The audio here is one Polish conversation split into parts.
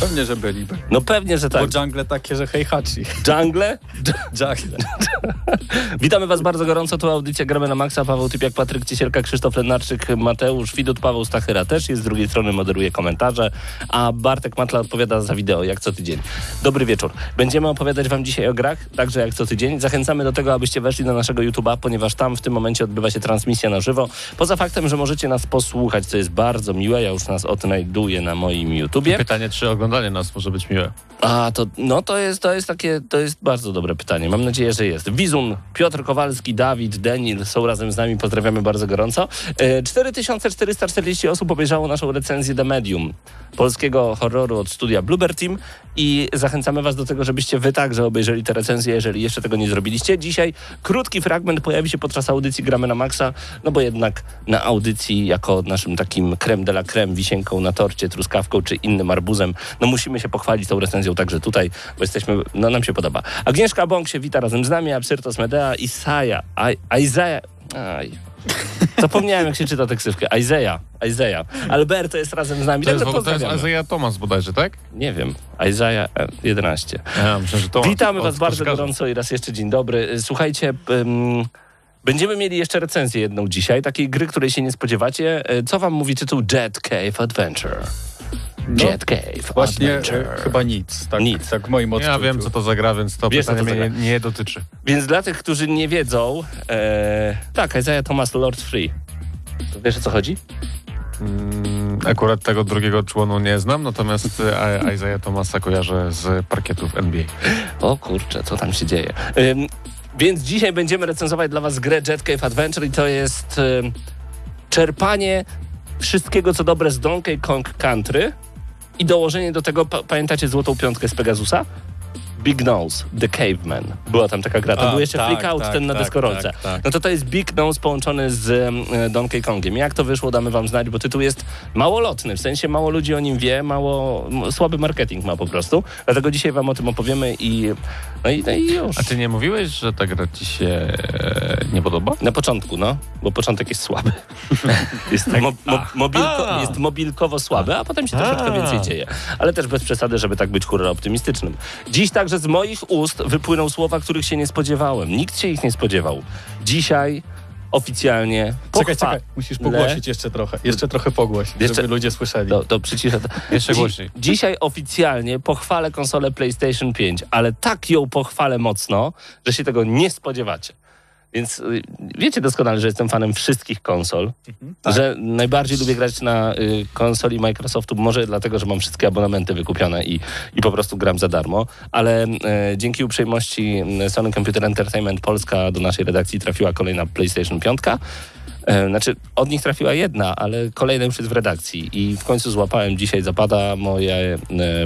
Pewnie, że byliby. No pewnie, że tak. Bo jungle takie, że Heihachi. Jungle? Jungle. Witamy Was bardzo gorąco. Tu audycja Gramy na Maxa. Paweł Typiak, Patryk Ciesielka, Krzysztof Lenarczyk, Mateusz Widut, Paweł Stachyra też jest. Z drugiej strony moderuje komentarze, a Bartek Matla odpowiada za wideo, jak co tydzień. Dobry wieczór. Będziemy opowiadać Wam dzisiaj o grach, także jak co tydzień. Zachęcamy do tego, abyście weszli na naszego YouTube'a, ponieważ tam w tym momencie odbywa się transmisja na żywo. Poza faktem, że możecie nas posłuchać, co jest bardzo miłe. Ja już nas odnajduję na moim YouTubie. Pytanie, czy oglądanie nas może być miłe? A, to, no to jest, to jest takie, to jest bardzo dobre pytanie. Mam nadzieję, że jest. Wizun, Piotr Kowalski, Dawid, Denil są razem z nami. Pozdrawiamy bardzo gorąco. E, 4440 osób obejrzało naszą recenzję The Medium, polskiego horroru od studia Bluebird Team i zachęcamy was do tego, żebyście wy także obejrzeli tę recenzję, jeżeli jeszcze tego nie zrobiliście. Dzisiaj krótki fragment pojawi się podczas audycji Gramy na Maxa, no bo jednak na audycji jako naszym takim creme de la creme, wisienką na torcie, truskawką czy innym arbuzem, no musimy się pochwalić tą recenzją także tutaj, bo jesteśmy, no nam się podoba. Agnieszka Bąk się wita razem z nami, Absyrtos Medea, Isaja, Isaiah, aj, zapomniałem jak się czyta tę ksywkę, Isaiah, Isaiah. Alberto jest razem z nami, To jest, w ogóle- to jest. Isaiah Thomas bodajże, tak? Nie wiem, Isaiah e, 11. Ja myślę, że Thomas. Witamy Was bardzo gorąco i raz jeszcze dzień dobry. Słuchajcie, ym, będziemy mieli jeszcze recenzję jedną dzisiaj, takiej gry, której się nie spodziewacie. E, Co Wam mówi tytuł Jet Cave Adventure? No, Jet Cave Właśnie Adventure. e, chyba nic. Tak, Nic. Tak w moim odczuciu. Ja wiem, co to za gra, więc to Wiesz, pytanie to mnie nie, nie dotyczy. Więc dla tych, którzy nie wiedzą, e, tak, Isaiah Thomas Lord Free. To wiesz o co chodzi? Mm, akurat tego drugiego członu nie znam, natomiast e, Isaiah Thomasa kojarzę z parkietów NBA. O kurczę, co tam się dzieje? Ym, więc dzisiaj będziemy recenzować dla Was grę Jet Cave Adventure i to jest ym, czerpanie wszystkiego, co dobre z Donkey Kong Country i dołożenie do tego, pa, pamiętacie Złotą Piątkę z Pegasusa? Big Nose, The Caveman. Była tam taka gra. To A, był jeszcze tak, Freak Out, tak, ten na tak, deskorolce. tak, tak. No to to jest Big Nose połączony z e, Donkey Kongiem. Jak to wyszło, damy wam znać, bo tytuł jest małolotny, w sensie mało ludzi o nim wie, mało, słaby marketing ma po prostu. Dlatego dzisiaj wam o tym opowiemy i no i, no i już. A ty nie mówiłeś, że ta gra ci się e, nie podoba? Na początku, no, bo początek jest słaby. Jest, mo, mo, mobilko, A. jest mobilkowo słaby, a potem się troszeczkę A. więcej dzieje. Ale też bez przesady, żeby tak być hurra optymistycznym. Dziś także z moich ust wypłyną słowa, których się nie spodziewałem. Nikt się ich nie spodziewał. Dzisiaj oficjalnie Czekaj, pochwa- czekaj, musisz pogłosić jeszcze trochę. Jeszcze trochę pogłoś, Jeszcze- żeby ludzie słyszeli. To, to przyciszę. to. Jeszcze Dzi- głośniej. Dzisiaj oficjalnie pochwalę konsolę PlayStation 5, ale tak ją pochwalę mocno, że się tego nie spodziewacie. Więc y, wiecie doskonale, że jestem fanem wszystkich konsol, tak. że najbardziej lubię grać na y, konsoli Microsoftu, może dlatego, że mam wszystkie abonamenty wykupione i, i po prostu gram za darmo, ale y, dzięki uprzejmości y, Sony Computer Entertainment Polska do naszej redakcji trafiła kolejna PlayStation 5. E, Znaczy, od nich trafiła jedna, ale kolejna już jest w redakcji. I w końcu złapałem dzisiaj zapada moje e,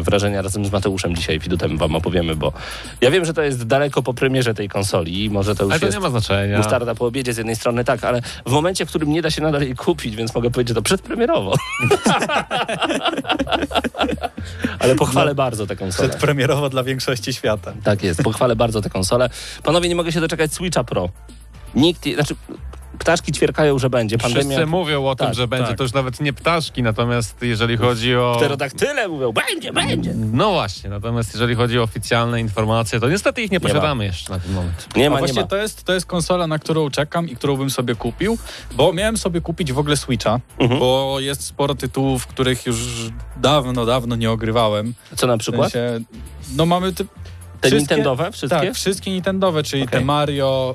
wrażenia razem z Mateuszem dzisiaj widutem wam opowiemy, bo ja wiem, że to jest daleko po premierze tej konsoli i może to już Ale to jest nie ma znaczenia. musztarda po obiedzie z jednej strony, tak, ale w momencie, w którym nie da się nadal jej kupić, więc mogę powiedzieć, że to przedpremierowo. ale pochwalę bardzo tę konsolę. Przedpremierowo dla większości świata. Tak jest, pochwalę bardzo tę konsolę. Panowie, nie mogę się doczekać Switcha Pro. Nikt, znaczy ptaszki ćwierkają, że będzie. Pandemia... Wszyscy mówią o tym, Tak, że będzie. tak. To już nawet nie ptaszki, natomiast jeżeli chodzi o... Pterodaktyle mówią, będzie, będzie. No właśnie, natomiast jeżeli chodzi o oficjalne informacje, to niestety ich nie posiadamy jeszcze na ten moment. Nie A ma, nie właśnie ma. to jest, to jest konsola, na którą czekam i którą bym sobie kupił, bo miałem sobie kupić w ogóle Switcha, Mhm. bo jest sporo tytułów, których już dawno, dawno nie ogrywałem. Co na W przykład? sensie, no mamy te, Te wszystkie- Nintendowe, wszystkie? Tak, wszystkie Nintendowe, czyli Okej. te Mario,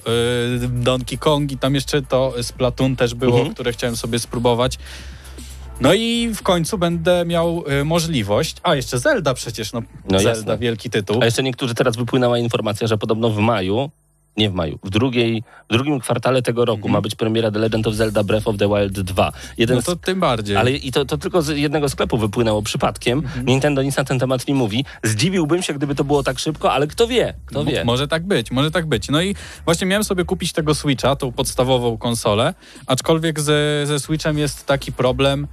y, Donkey Kong i tam jeszcze to Splatoon też było, Mhm. które chciałem sobie spróbować. No i w końcu będę miał y, możliwość, a jeszcze Zelda przecież, no, No Zelda, jasne. wielki tytuł. A jeszcze niektórzy teraz wypłynęła informacja, że podobno w maju, nie w maju, w, drugiej, w drugim kwartale tego roku ma być premiera The Legend of Zelda Breath of the Wild 2. Jeden. No to tym bardziej. Ale i to, to tylko z jednego sklepu wypłynęło przypadkiem. Nintendo nic na ten temat nie mówi. Zdziwiłbym się, gdyby to było tak szybko, ale kto wie, kto wie. M- Może tak być, może tak być. No i właśnie miałem sobie kupić tego Switcha, tą podstawową konsolę, aczkolwiek ze, ze Switchem jest taki problem,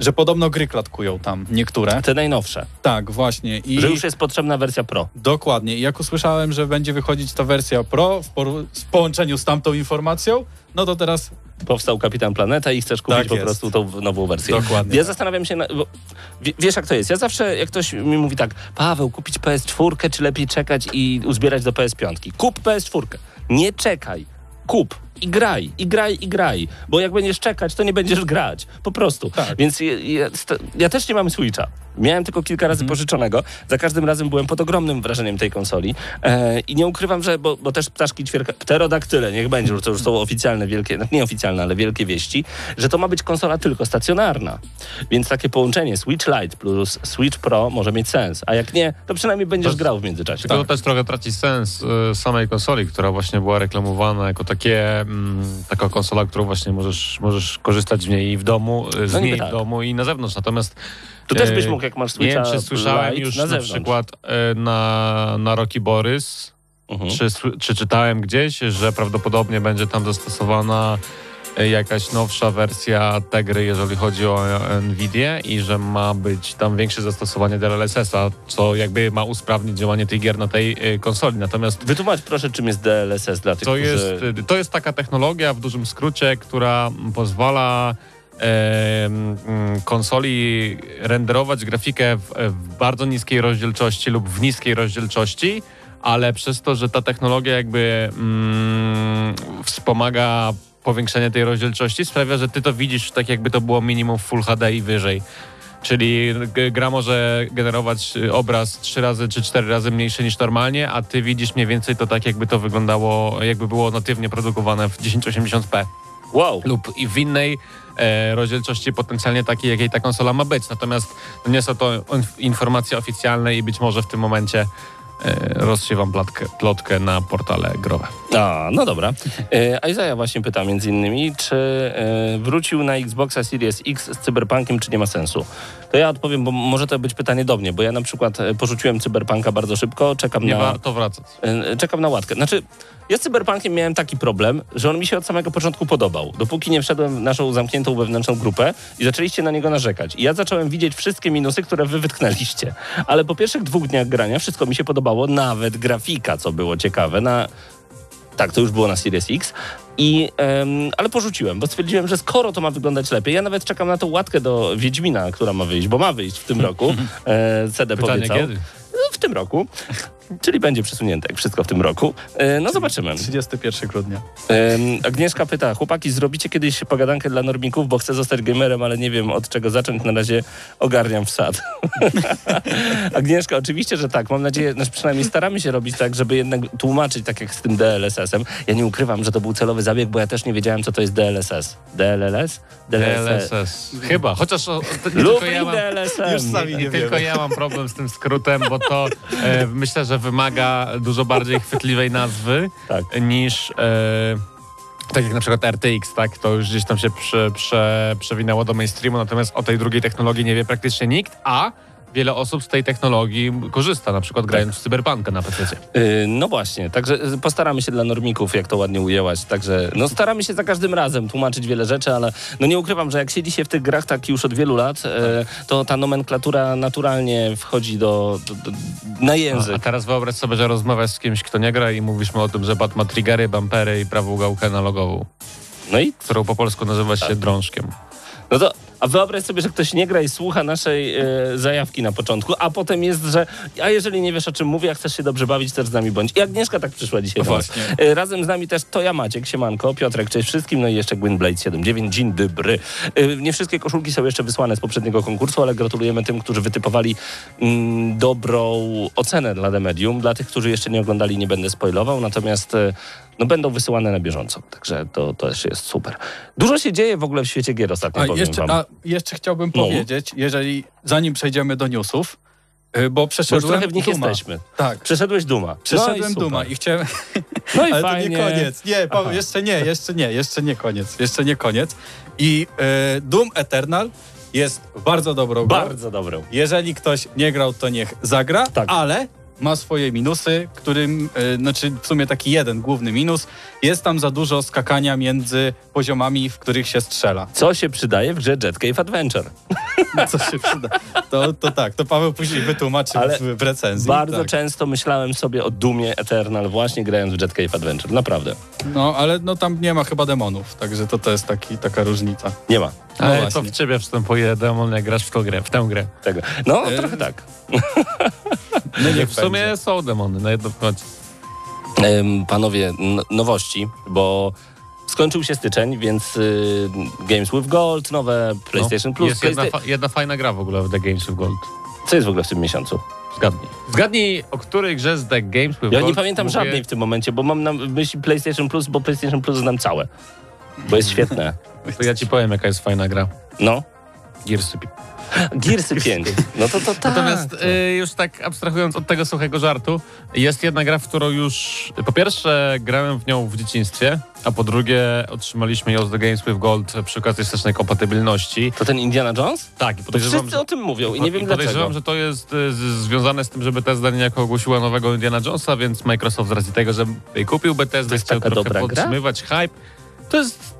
że podobno gry klatkują tam niektóre. Te najnowsze. Tak, właśnie. I Że już jest potrzebna wersja Pro. Dokładnie. I jak usłyszałem, że będzie wychodzić ta wersja Pro w, w połączeniu z tamtą informacją, no to teraz Powstał Kapitan Planeta i chcesz kupić Tak po prostu tą nową wersję. Dokładnie Ja tak. zastanawiam się, na, bo, wie- wiesz jak to jest. Ja zawsze, jak ktoś mi mówi tak, Paweł, kupić PS4 czy lepiej czekać i uzbierać do PS5? Kup PS4. Nie czekaj. Kup. I graj, i graj, i graj. Bo jak będziesz czekać, to nie będziesz grać. Po prostu. Tak. Więc ja, ja, ja też nie mam Switcha. Miałem tylko kilka razy pożyczonego. Za każdym razem byłem pod ogromnym wrażeniem tej konsoli. E, I nie ukrywam, że, bo, bo też ptaszki ćwierka, pterodaktyle, niech będzie, to już są oficjalne wielkie, no nie oficjalne, ale wielkie wieści, że to ma być konsola tylko stacjonarna. Więc takie połączenie Switch Lite plus Switch Pro może mieć sens. A jak nie, to przynajmniej będziesz To- grał w międzyczasie. Tylko to też trochę traci sens y, samej konsoli, która właśnie była reklamowana jako takie, mm, taka konsola, którą właśnie możesz, możesz korzystać z niej w domu, y, z No niej tak. w domu i na zewnątrz. Natomiast Tu też byś mógł, jak masz Nie Switcha wiem, czy słyszałem już na na, przykład e, na, na Rocky Borys, Mhm. czy, czy czytałem gdzieś, że prawdopodobnie będzie tam dostosowana e, jakaś nowsza wersja tej gry, jeżeli chodzi o e, Nvidię i że ma być tam większe zastosowanie DLSS-a, co jakby ma usprawnić działanie tych gier na tej konsoli. Natomiast Wytłumacz proszę, czym jest DLSS dla tych, to którzy... jest, to jest taka technologia w dużym skrócie, która pozwala konsoli renderować grafikę w, w bardzo niskiej rozdzielczości lub w niskiej rozdzielczości, ale przez to, że ta technologia jakby mm, wspomaga powiększenie tej rozdzielczości, sprawia, że ty to widzisz tak jakby to było minimum Full HD i wyżej. Czyli gra może generować y, obraz trzy razy czy cztery razy mniejszy niż normalnie, a ty widzisz mniej więcej to tak, jakby to wyglądało, jakby było natywnie produkowane w 1080p Wow. lub i w innej e, rozdzielczości potencjalnie takiej, jakiej ta konsola ma być. Natomiast no nie są to inf- informacje oficjalne i być może w tym momencie e, rozsiewam plotkę, plotkę na portale growe. A, no dobra. E, Isaiah właśnie pyta między innymi, czy e, wrócił na Xboxa Series X z Cyberpunkiem, czy nie ma sensu? To ja odpowiem, bo może to być pytanie do mnie, bo ja na przykład e, porzuciłem Cyberpunka bardzo szybko, czekam Nie na... warto wracać. E, Czekam na łatkę. Znaczy, ja z Cyberpunkiem miałem taki problem, że on mi się od samego początku podobał. Dopóki nie wszedłem w naszą zamkniętą wewnętrzną grupę i zaczęliście na niego narzekać. I ja zacząłem widzieć wszystkie minusy, które wy wytknęliście. Ale po pierwszych dwóch dniach grania wszystko mi się podobało, nawet grafika, co było ciekawe. Na... Tak, to już było na Series X. I, em, ale porzuciłem, bo stwierdziłem, że skoro to ma wyglądać lepiej, ja nawet czekam na tą łatkę do Wiedźmina, która ma wyjść, bo ma wyjść w tym roku. E, CD Pytanie powiedział. kiedy? No, w tym roku. Czyli będzie przesunięte, jak wszystko w tym roku. E, No zobaczymy. 31 grudnia. Agnieszka pyta, chłopaki, zrobicie kiedyś pogadankę dla normików, bo chcę zostać gamerem, ale nie wiem od czego zacząć. Na razie ogarniam wsad. Agnieszka, oczywiście, że tak. Mam nadzieję, znaczy przynajmniej staramy się robić tak, żeby jednak tłumaczyć tak jak z tym DLSS-em. Ja nie ukrywam, że to był celowy zabieg, bo ja też nie wiedziałem, co to jest DLSS. DLLS? DLSS. Chyba, chociaż o, to, nie tylko ja mam, DLSM. Już sami nie nie tylko ja mam problem z tym skrótem, bo to e, myślę, że wymaga dużo bardziej chwytliwej nazwy Tak. niż e, tak jak na przykład RTX, tak? To już gdzieś tam się prze, prze, przewinęło do mainstreamu, natomiast o tej drugiej technologii nie wie praktycznie nikt, a wiele osób z tej technologii korzysta, na przykład grając w Cyberpunka na PC. Yy, No właśnie, także y, postaramy się dla normików, jak to ładnie ujęłaś. Także no staramy się za każdym razem tłumaczyć wiele rzeczy, ale no nie ukrywam, że jak siedzi się w tych grach tak już od wielu lat, e, to ta nomenklatura naturalnie wchodzi do, do, do, na A, a język. teraz wyobraź sobie, że rozmawiasz z kimś, kto nie gra i mówisz mu o tym, że bat ma triggery, bumpery i prawą gałkę analogową, No i którą po polsku nazywa się drążkiem. no to, a wyobraź sobie, że ktoś nie gra i słucha naszej e, zajawki na początku, a potem jest, że a jeżeli nie wiesz o czym mówię, a chcesz się dobrze bawić, też z nami bądź. I Agnieszka tak przyszła dzisiaj. E, Razem z nami też to ja Maciek, Siemanko, Piotrek, cześć wszystkim, no i jeszcze Gwynblade 79, dzień dobry. E, Nie wszystkie koszulki są jeszcze wysłane z poprzedniego konkursu, ale gratulujemy tym, którzy wytypowali mm, dobrą ocenę dla The Medium. Dla tych, którzy jeszcze nie oglądali, nie będę spoilował, natomiast e, no będą wysyłane na bieżąco. Także to, to też jest super. Dużo się dzieje w ogóle w świecie gier ostatnio, A powiem jeszcze, wam. a jeszcze chciałbym No. powiedzieć, jeżeli zanim przejdziemy do newsów, y, bo Bo przeszedłem trochę w nich Duma. jesteśmy. Tak. Przeszedłeś Duma. Przeszedłem no i super. Duma i chciałem... No i Ale fajnie. to nie koniec. Nie, Aha. jeszcze nie, jeszcze nie, jeszcze nie koniec. Jeszcze nie koniec. I e, Doom Eternal jest bardzo dobrą grą. Bardzo dobrą. Jeżeli ktoś nie grał, to niech zagra, Tak. ale ma swoje minusy, którym, e, znaczy w sumie taki jeden główny minus, jest tam za dużo skakania między poziomami, w których się strzela. Co się przydaje w grze Jet Cave Adventure? Co się przyda. To, to tak, to Paweł później wytłumaczy Ale w, w recenzji. Bardzo tak. często myślałem sobie o Dumie Eternal właśnie grając w Jet Cave Adventure. Naprawdę. No, ale no, tam nie ma chyba demonów, także to, to jest taki, taka różnica. Nie ma No Ale właśnie. co w ciebie wstępuje demon, jak grasz w tą grę, w tę grę. tego. No, E, trochę tak. No niech W sumie są demony na jedno. Em, Panowie, nowości, bo skończył się styczeń, więc y, Games with Gold, nowe PlayStation Plus. No, Jest jedna, fa- jedna fajna gra w ogóle w The Games with Gold. Co jest w ogóle w tym miesiącu? Zgadnij. Zgadnij, o której grze z The Games with Ja Gold nie pamiętam mówię. żadnej w tym momencie, bo mam na myśli PlayStation Plus, bo PlayStation Plus znam całe. Bo jest świetne. To ja ci powiem, jaka jest fajna gra. No. Gearsy 5. Gearsy 5. No to to tak. Natomiast y, już tak abstrahując od tego suchego żartu, jest jedna gra, w którą już po pierwsze grałem w nią w dzieciństwie, a po drugie otrzymaliśmy ją z The Games with Gold przy okazji wstecznej kompatybilności. To ten Indiana Jones? Tak, i To podejrzewam, wszyscy że, o tym mówią i nie wiem podejrzewam, dlaczego. że to jest y, z, związane z tym, że Bethesda niejako ogłosiła nowego Indiana Jonesa, więc Microsoft z racji tego, że kupił Bethesda, chciał trochę dobra gra? podtrzymywać hype. To jest...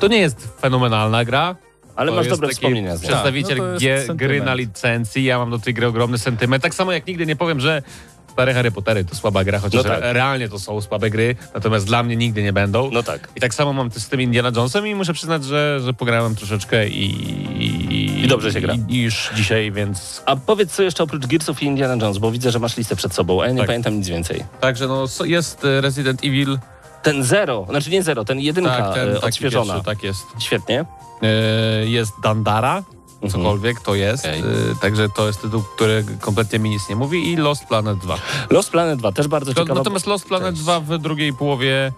To nie jest fenomenalna gra, Ale to masz dobre wspomnienia. Przedstawiciel Tak, no gry na licencji, ja mam do tej gry ogromny sentyment. Tak samo jak nigdy nie powiem, że stare Harry Pottery to słaba gra, chociaż No tak. re- realnie to są słabe gry, natomiast dla mnie nigdy nie będą. No tak. I tak samo mam z tym Indiana Jonesem i muszę przyznać, że, że pograłem troszeczkę i... I dobrze się gra. I, i już dzisiaj, więc... A powiedz co jeszcze oprócz Gearsów i Indiana Jones, bo widzę, że masz listę przed sobą, a ja nie Tak. pamiętam nic więcej. Także no, jest e, Resident Evil. Ten Zero, znaczy nie Zero, ten jedynka Tak, ten e, odświeżona. pierwszy, tak jest. Świetnie. E, Jest Dandara, Mhm. cokolwiek to jest. Okej. E, Także to jest tytuł, który kompletnie mi nic nie mówi i Lost Planet 2. Lost Planet 2 też bardzo To, ciekawa. natomiast Lost Planet Cześć. 2 w drugiej połowie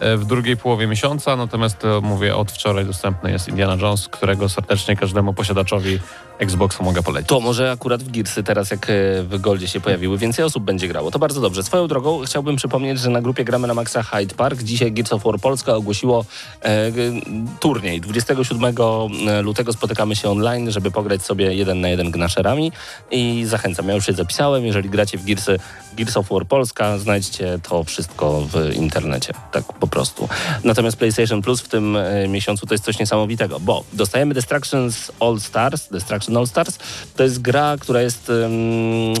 w drugiej połowie miesiąca, natomiast to mówię od wczoraj dostępny jest Indiana Jones, którego serdecznie każdemu posiadaczowi Xboxa mogę polecić. To może akurat w Gearsy teraz jak e, w Goldzie się pojawiły, więcej osób będzie grało. To bardzo dobrze. Swoją drogą chciałbym przypomnieć, że na grupie Gramy na Maxa Hyde Park dzisiaj Gears of War Polska ogłosiło e, turniej. 27 lutego spotykamy się online, żeby pograć sobie jeden na jeden gnaszerami i zachęcam. Ja już się zapisałem. Jeżeli gracie w Gearsy, Gears of War Polska, znajdźcie to wszystko w internecie. Tak po prostu. Natomiast PlayStation Plus w tym e, miesiącu to jest coś niesamowitego, bo dostajemy Destructions All Stars, Destruction All Stars. To jest gra, która jest em,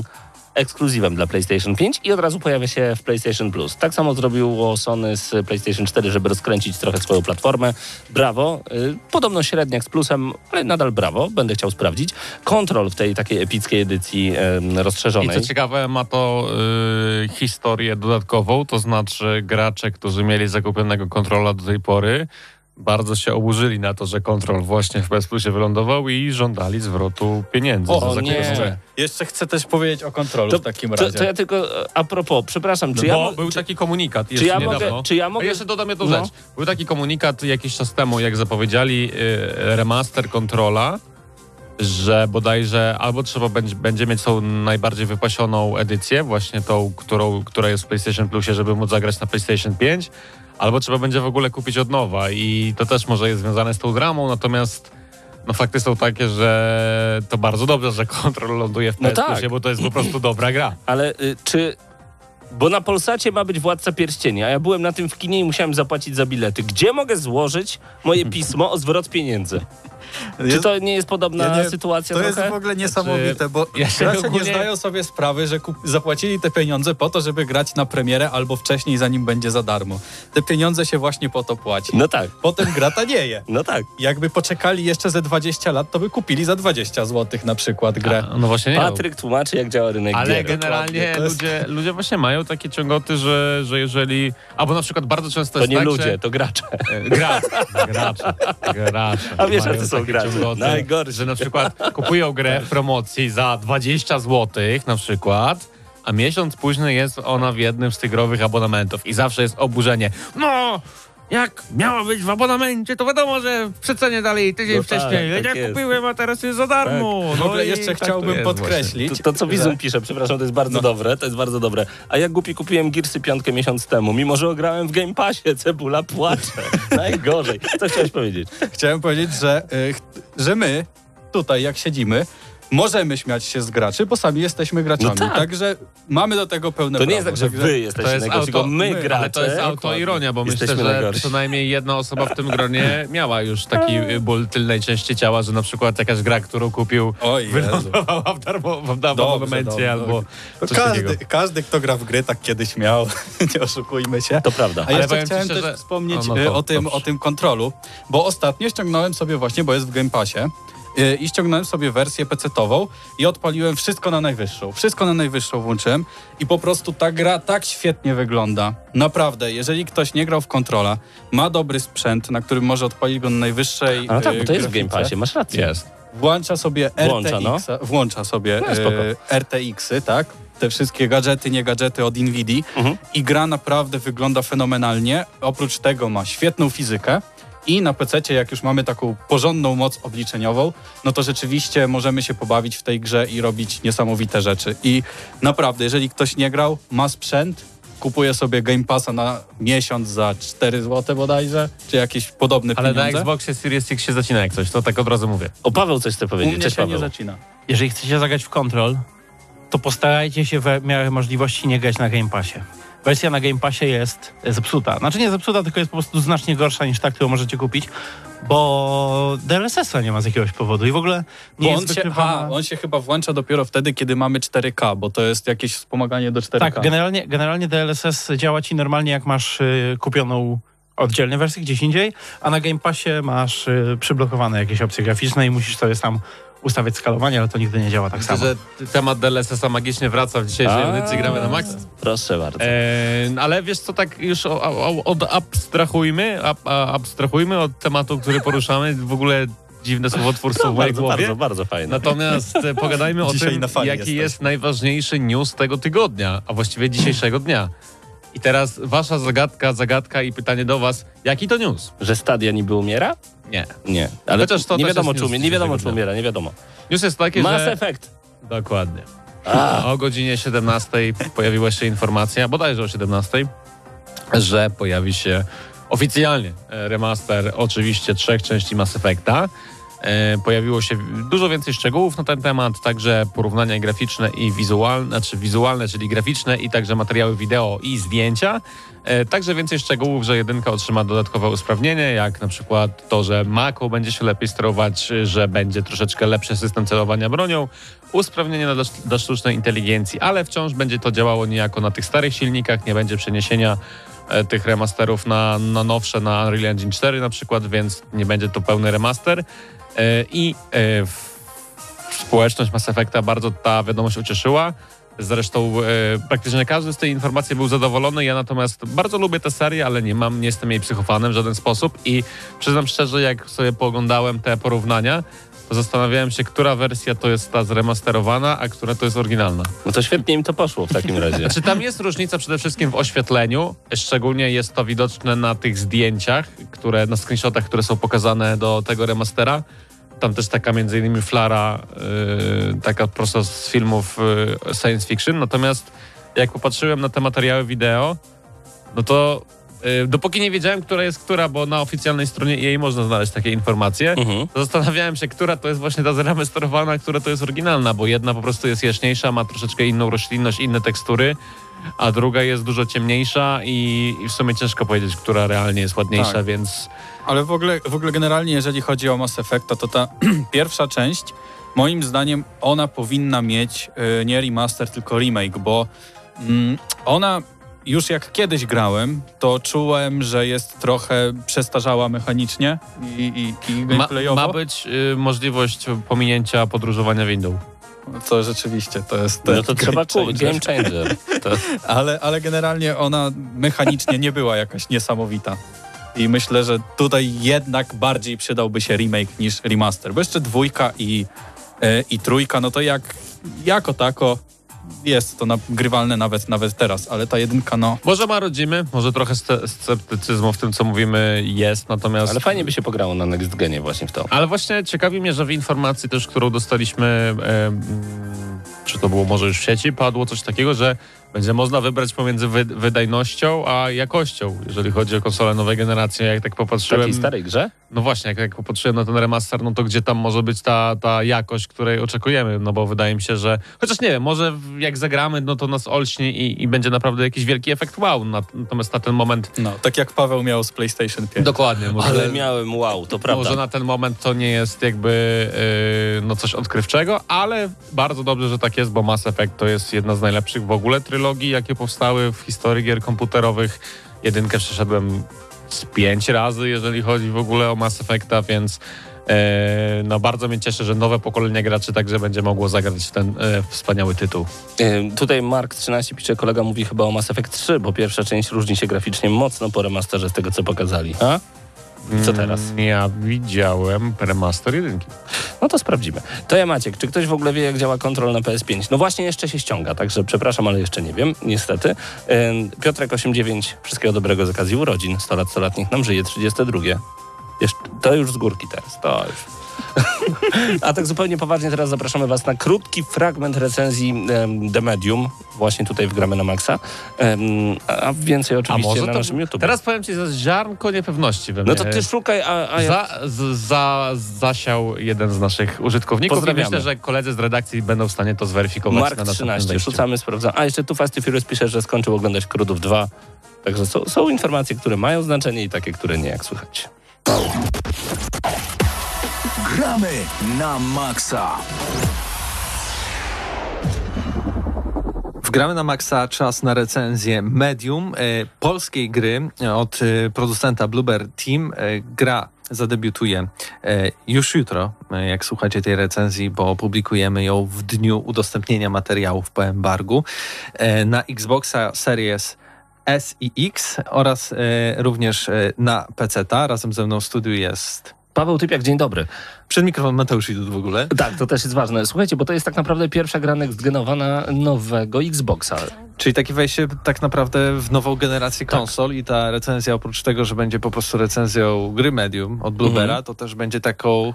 ekskluzywem dla PlayStation 5 i od razu pojawia się w PlayStation Plus. Tak samo zrobiło Sony z PlayStation 4, żeby rozkręcić trochę swoją platformę. Brawo. Y, Podobno średniak z plusem, ale nadal brawo. Będę chciał sprawdzić. Kontrol w tej takiej epickiej edycji em, I rozszerzonej. co ciekawe, ma to y, historię dodatkową, to znaczy gracze, którzy mieli zakupionego kontrola do tej pory, bardzo się oburzyli na to, że kontrol właśnie w PS Plusie wylądował i żądali zwrotu pieniędzy. O, za nie. gry. Jeszcze chcę też powiedzieć o kontrolu To- w takim To, razie. to ja tylko e, a propos, przepraszam, czy No ja, bo był czy, taki komunikat czy jeszcze ja niedawno. mogę, czy ja A mogę jeszcze dodam jedną No. rzecz. Był taki komunikat jakiś czas temu, jak zapowiedzieli y, remaster kontrola, że bodajże albo trzeba będzie, będzie mieć tą najbardziej wypasioną edycję, właśnie tą, którą, która jest w PlayStation Plusie, żeby móc zagrać na PlayStation 5, albo trzeba będzie w ogóle kupić od nowa i to też może jest związane z tą dramą, natomiast no fakty są takie, że to bardzo dobrze, że kontrol ląduje w No PS tak. Plusie, bo to jest po prostu dobra gra. Ale y, czy. Bo na Polsacie ma być Władca Pierścieni, a ja byłem na tym w kinie i musiałem zapłacić za bilety. Gdzie mogę złożyć moje pismo o zwrot pieniędzy? Czy to nie jest podobna Ja nie- sytuacja To trochę? jest w ogóle niesamowite, bo ja się gracze nie zdają sobie sprawy, że kup- zapłacili te pieniądze po to, żeby grać na premierę albo wcześniej, zanim będzie za darmo. Te pieniądze się właśnie po to płaci. No tak, Potem gra tanieje. no tak. Jakby poczekali jeszcze ze 20 lat, to by kupili za 20 zł na przykład grę. A, no właśnie nie. Patryk tłumaczy, jak działa rynek Ale gier. generalnie. To jest- ludzie, ludzie właśnie mają takie ciągoty, że, że jeżeli... Albo na przykład bardzo często To jest nie tak, ludzie, że... to gracze. e, Gracze, gracze, gracze. A wiesz, Mają Najgorsi. Że na przykład kupują grę w promocji za 20 zł na przykład a miesiąc później jest ona w jednym z tych growych abonamentów i zawsze jest oburzenie. No, jak miała być w abonamencie, to wiadomo, że w przecenie dalej tydzień No tak, wcześniej. tak ja jest. kupiłem, a teraz jest za darmo. W No ogóle i jeszcze tak to chciałbym jest podkreślić, To, to co że- pisze, przepraszam, to jest bardzo No. dobre, to jest bardzo dobre. A ja głupi kupiłem Gearsy piątkę miesiąc temu, mimo że ograłem w Game Passie, cebula płacze. Najgorzej. Co chciałeś powiedzieć? Chciałem powiedzieć, że, y, że my tutaj, jak siedzimy, możemy śmiać się z graczy, bo sami jesteśmy graczami. No tak. Także mamy do tego pełne To nie prawo. jest tak, że wy To jesteście jest najgorsi, auto, my, my, gracze. Ale to jest autoironia, bo myślę, Jesteśmy że najgorsi. co najmniej jedna osoba w tym gronie miała już taki y, ból tylnej części ciała, że na przykład jakaś gra, którą kupił, wylądowała w darmo, w darmo Dobrze, abonamencie dobrze. albo takiego. każdy, każdy, kto gra w gry, tak kiedyś miał. nie oszukujmy się. To prawda. A jeszcze ci chciałem też wspomnieć O, no y, to o, tym, dobrze. o tym kontrolu, bo ostatnio ściągnąłem sobie właśnie, bo jest w Game Passie, i ściągnąłem sobie wersję PC-tową i odpaliłem wszystko na najwyższą. Wszystko na najwyższą włączyłem i po prostu ta gra tak świetnie wygląda. Naprawdę, jeżeli ktoś nie grał w kontrola, ma dobry sprzęt, na którym może odpalić go na najwyższej A no tak, y, bo to jest w Game Passie, masz rację. Jest. Włącza sobie Włącza, RTX, no. włącza sobie No, e, RTX-y, tak? Te wszystkie gadżety, nie gadżety od Nvidia Mhm. i gra naprawdę wygląda fenomenalnie. Oprócz tego ma świetną fizykę i na PC, jak już mamy taką porządną moc obliczeniową, no to rzeczywiście możemy się pobawić w tej grze i robić niesamowite rzeczy. I naprawdę, jeżeli ktoś nie grał, ma sprzęt, kupuje sobie Game Passa na miesiąc za 4 zł bodajże, czy jakieś podobne Ale na pieniądze. Xboxie Series X się zacina jak coś, to tak od razu mówię. O, Paweł coś chce U powiedzieć. mnie Cześć, się nie Paweł. zacina. Jeżeli chcecie zagrać w Control, to postarajcie się w miarę możliwości nie grać na Game Passie. Wersja na Game Passie jest zepsuta. Znaczy nie zepsuta, tylko jest po prostu znacznie gorsza niż ta, którą możecie kupić, bo DLSS-a nie ma z jakiegoś powodu i w ogóle nie Bo jest on się, wykrywana... a, on się chyba włącza dopiero wtedy, kiedy mamy 4K, bo to jest jakieś wspomaganie do 4K. Tak, generalnie, generalnie DLSS działa ci normalnie, jak masz y, kupioną oddzielnie wersję gdzieś indziej, a na Game Passie masz y, przyblokowane jakieś opcje graficzne i musisz sobie sam ustawiać skalowanie, ale to nigdy nie działa tak Myślę, samo. że temat DLSS-a magicznie wraca w dzisiejszej A, audycji Gramy na Max. Proszę bardzo. E, ale wiesz co, tak już o, o, odabstrahujmy, ab, abstrahujmy od tematu, który poruszamy. W ogóle dziwne słowotwórstwo No, w mojej bardzo, głowie. bardzo, bardzo fajne. Natomiast e, pogadajmy o tym, jaki jesteśmy. jest najważniejszy news tego tygodnia, a właściwie dzisiejszego dnia. I teraz wasza zagadka, zagadka i pytanie do was, jaki to news? Że Stadia niby umiera? Nie. Nie. Ale Chociaż to nie wiadomo, czy umie, news nie wiadomo, czy umiera, nie wiadomo. News jest taki, Mass że... Effect. Dokładnie. O godzinie 17 pojawiła się informacja, bodajże o 17, że pojawi się oficjalnie e, remaster oczywiście trzech części Mass Effecta. E, Pojawiło się dużo więcej szczegółów na ten temat, także porównania graficzne i wizualne, znaczy wizualne, czyli graficzne i także materiały wideo i zdjęcia. E, Także więcej szczegółów, że jedynka otrzyma dodatkowe usprawnienie, jak na przykład to, że Mako będzie się lepiej sterować, że będzie troszeczkę lepszy system celowania bronią, usprawnienie dla, dla sztucznej inteligencji, ale wciąż będzie to działało niejako na tych starych silnikach, nie będzie przeniesienia tych remasterów na, na nowsze, na Unreal Engine 4 na przykład, więc nie będzie to pełny remaster. E, I e, społeczność Mass Effecta bardzo ta wiadomość ucieszyła. Zresztą e, praktycznie każdy z tej informacji był zadowolony. Ja natomiast bardzo lubię tę serię, ale nie mam, nie jestem jej psychofanem w żaden sposób i przyznam szczerze, jak sobie pooglądałem te porównania, zastanawiałem się, która wersja to jest ta zremasterowana, a która to jest oryginalna. No to świetnie im to poszło w takim razie. Znaczy tam jest różnica przede wszystkim w oświetleniu, szczególnie jest to widoczne na tych zdjęciach, które, na screenshotach, które są pokazane do tego remastera. Tam też taka między innymi flara, yy, taka prosto z filmów yy, science fiction. Natomiast jak popatrzyłem na te materiały wideo, no to dopóki nie wiedziałem, która jest która, bo na oficjalnej stronie jej można znaleźć takie informacje, Mhm. to zastanawiałem się, która to jest właśnie ta zremasterowana, a która to jest oryginalna, bo jedna po prostu jest jaśniejsza, ma troszeczkę inną roślinność, inne tekstury, a druga jest dużo ciemniejsza i, i w sumie ciężko powiedzieć, która realnie jest ładniejsza, Tak. więc Ale w ogóle, w ogóle generalnie, jeżeli chodzi o Mass Effecta, to ta pierwsza część, moim zdaniem, ona powinna mieć y, nie remaster, tylko remake, bo mm, ona już jak kiedyś grałem, to czułem, że jest trochę przestarzała mechanicznie i, i, i ma, gameplayowo. ma być y, możliwość pominięcia podróżowania windą. To rzeczywiście, to jest... No to trzeba kupić. changer. Game changer. To, Ale, ale generalnie ona mechanicznie nie była jakaś niesamowita. I myślę, że tutaj jednak bardziej przydałby się remake niż remaster. Bo jeszcze dwójka i, e, i trójka, no to jak jako tako jest to nagrywalne nawet, nawet teraz, ale ta jedynka, no... Może marodzimy, może trochę sce- sceptycyzmu w tym, co mówimy jest, natomiast... Ale fajnie by się pograło na Next Genie właśnie w to. Ale właśnie ciekawi mnie, że w informacji też, którą dostaliśmy, e, czy to było może już w sieci, padło coś takiego, że będzie można wybrać pomiędzy wy, wydajnością a jakością, jeżeli chodzi o konsole nowej generacji. Jak tak W popatrzyłem... takiej starej grze? No właśnie, jak, jak popatrzyłem na ten remaster, no to gdzie tam może być ta, ta jakość, której oczekujemy? No bo wydaje mi się, że... Chociaż nie wiem, może w- jak zagramy, no to nas olśnie i, i będzie naprawdę jakiś wielki efekt wow. Nat- Natomiast na ten moment... No, tak jak Paweł miał z PlayStation 5. Dokładnie. Może, Ale miałem wow, to prawda. Może na ten moment to nie jest jakby yy, no coś odkrywczego, ale bardzo dobrze, że tak jest, bo Mass Effect to jest jedna z najlepszych w ogóle trylogii, jakie powstały w historii gier komputerowych. Jedynkę przeszedłem z pięć razy, jeżeli chodzi w ogóle o Mass Effecta, więc yy, no bardzo mnie cieszy, że nowe pokolenie graczy także będzie mogło zagrać w ten yy, wspaniały tytuł. Ym, Tutaj Mark 13 pisze, kolega mówi chyba o Mass Effect 3, bo pierwsza część różni się graficznie mocno po remasterze z tego, co pokazali. A? Co teraz? Mm, Ja widziałem remaster jedynki. No to sprawdzimy. To ja Maciek, czy ktoś w ogóle wie, jak działa kontrol na PS5? No właśnie jeszcze się ściąga, także przepraszam, ale jeszcze nie wiem, niestety. Ym, Piotrek 89, wszystkiego dobrego z okazji urodzin. 100 lat, 100 lat, niech nam żyje, 32. Jeszcze, to już z górki teraz, to już. A tak zupełnie poważnie teraz zapraszamy Was na krótki fragment recenzji em, The Medium. Właśnie tutaj wgramy na maksa. Em, a a więcej oczywiście na naszym YouTube. Teraz powiem ci, że ziarnko niepewności we mnie. No to Ty szukaj, a, a ja... Za, z, za, zasiał jeden z naszych użytkowników i myślę, że koledzy z redakcji będą w stanie to zweryfikować Mark na następnym 13, wejściu. rzucamy, sprawdzamy. A jeszcze tu Fasty Furious pisze, że skończył oglądać Krudów 2. Także są, są informacje, które mają znaczenie i takie, które nie, jak słychać. Gramy na maksa. Wgramy na maksa czas na recenzję Medium, e, polskiej gry e, od e, producenta Bluebird Team. E, gra zadebiutuje e, już jutro, e, jak słuchacie tej recenzji, bo publikujemy ją w dniu udostępnienia materiałów po embargu e, na Xboxa Series S i X oraz e, również e, na PC-ta. Razem ze mną w studiu jest Paweł Typiak, dzień dobry. Przed mikrofonem Mateusz Idut w ogóle. Tak, to też jest ważne. Słuchajcie, bo to jest tak naprawdę pierwsza gra next genowana nowego Xboxa. Czyli takie wejście tak naprawdę w nową generację konsol i ta recenzja oprócz tego, że będzie po prostu recenzją gry Medium od Bluebera, Mhm. to też będzie taką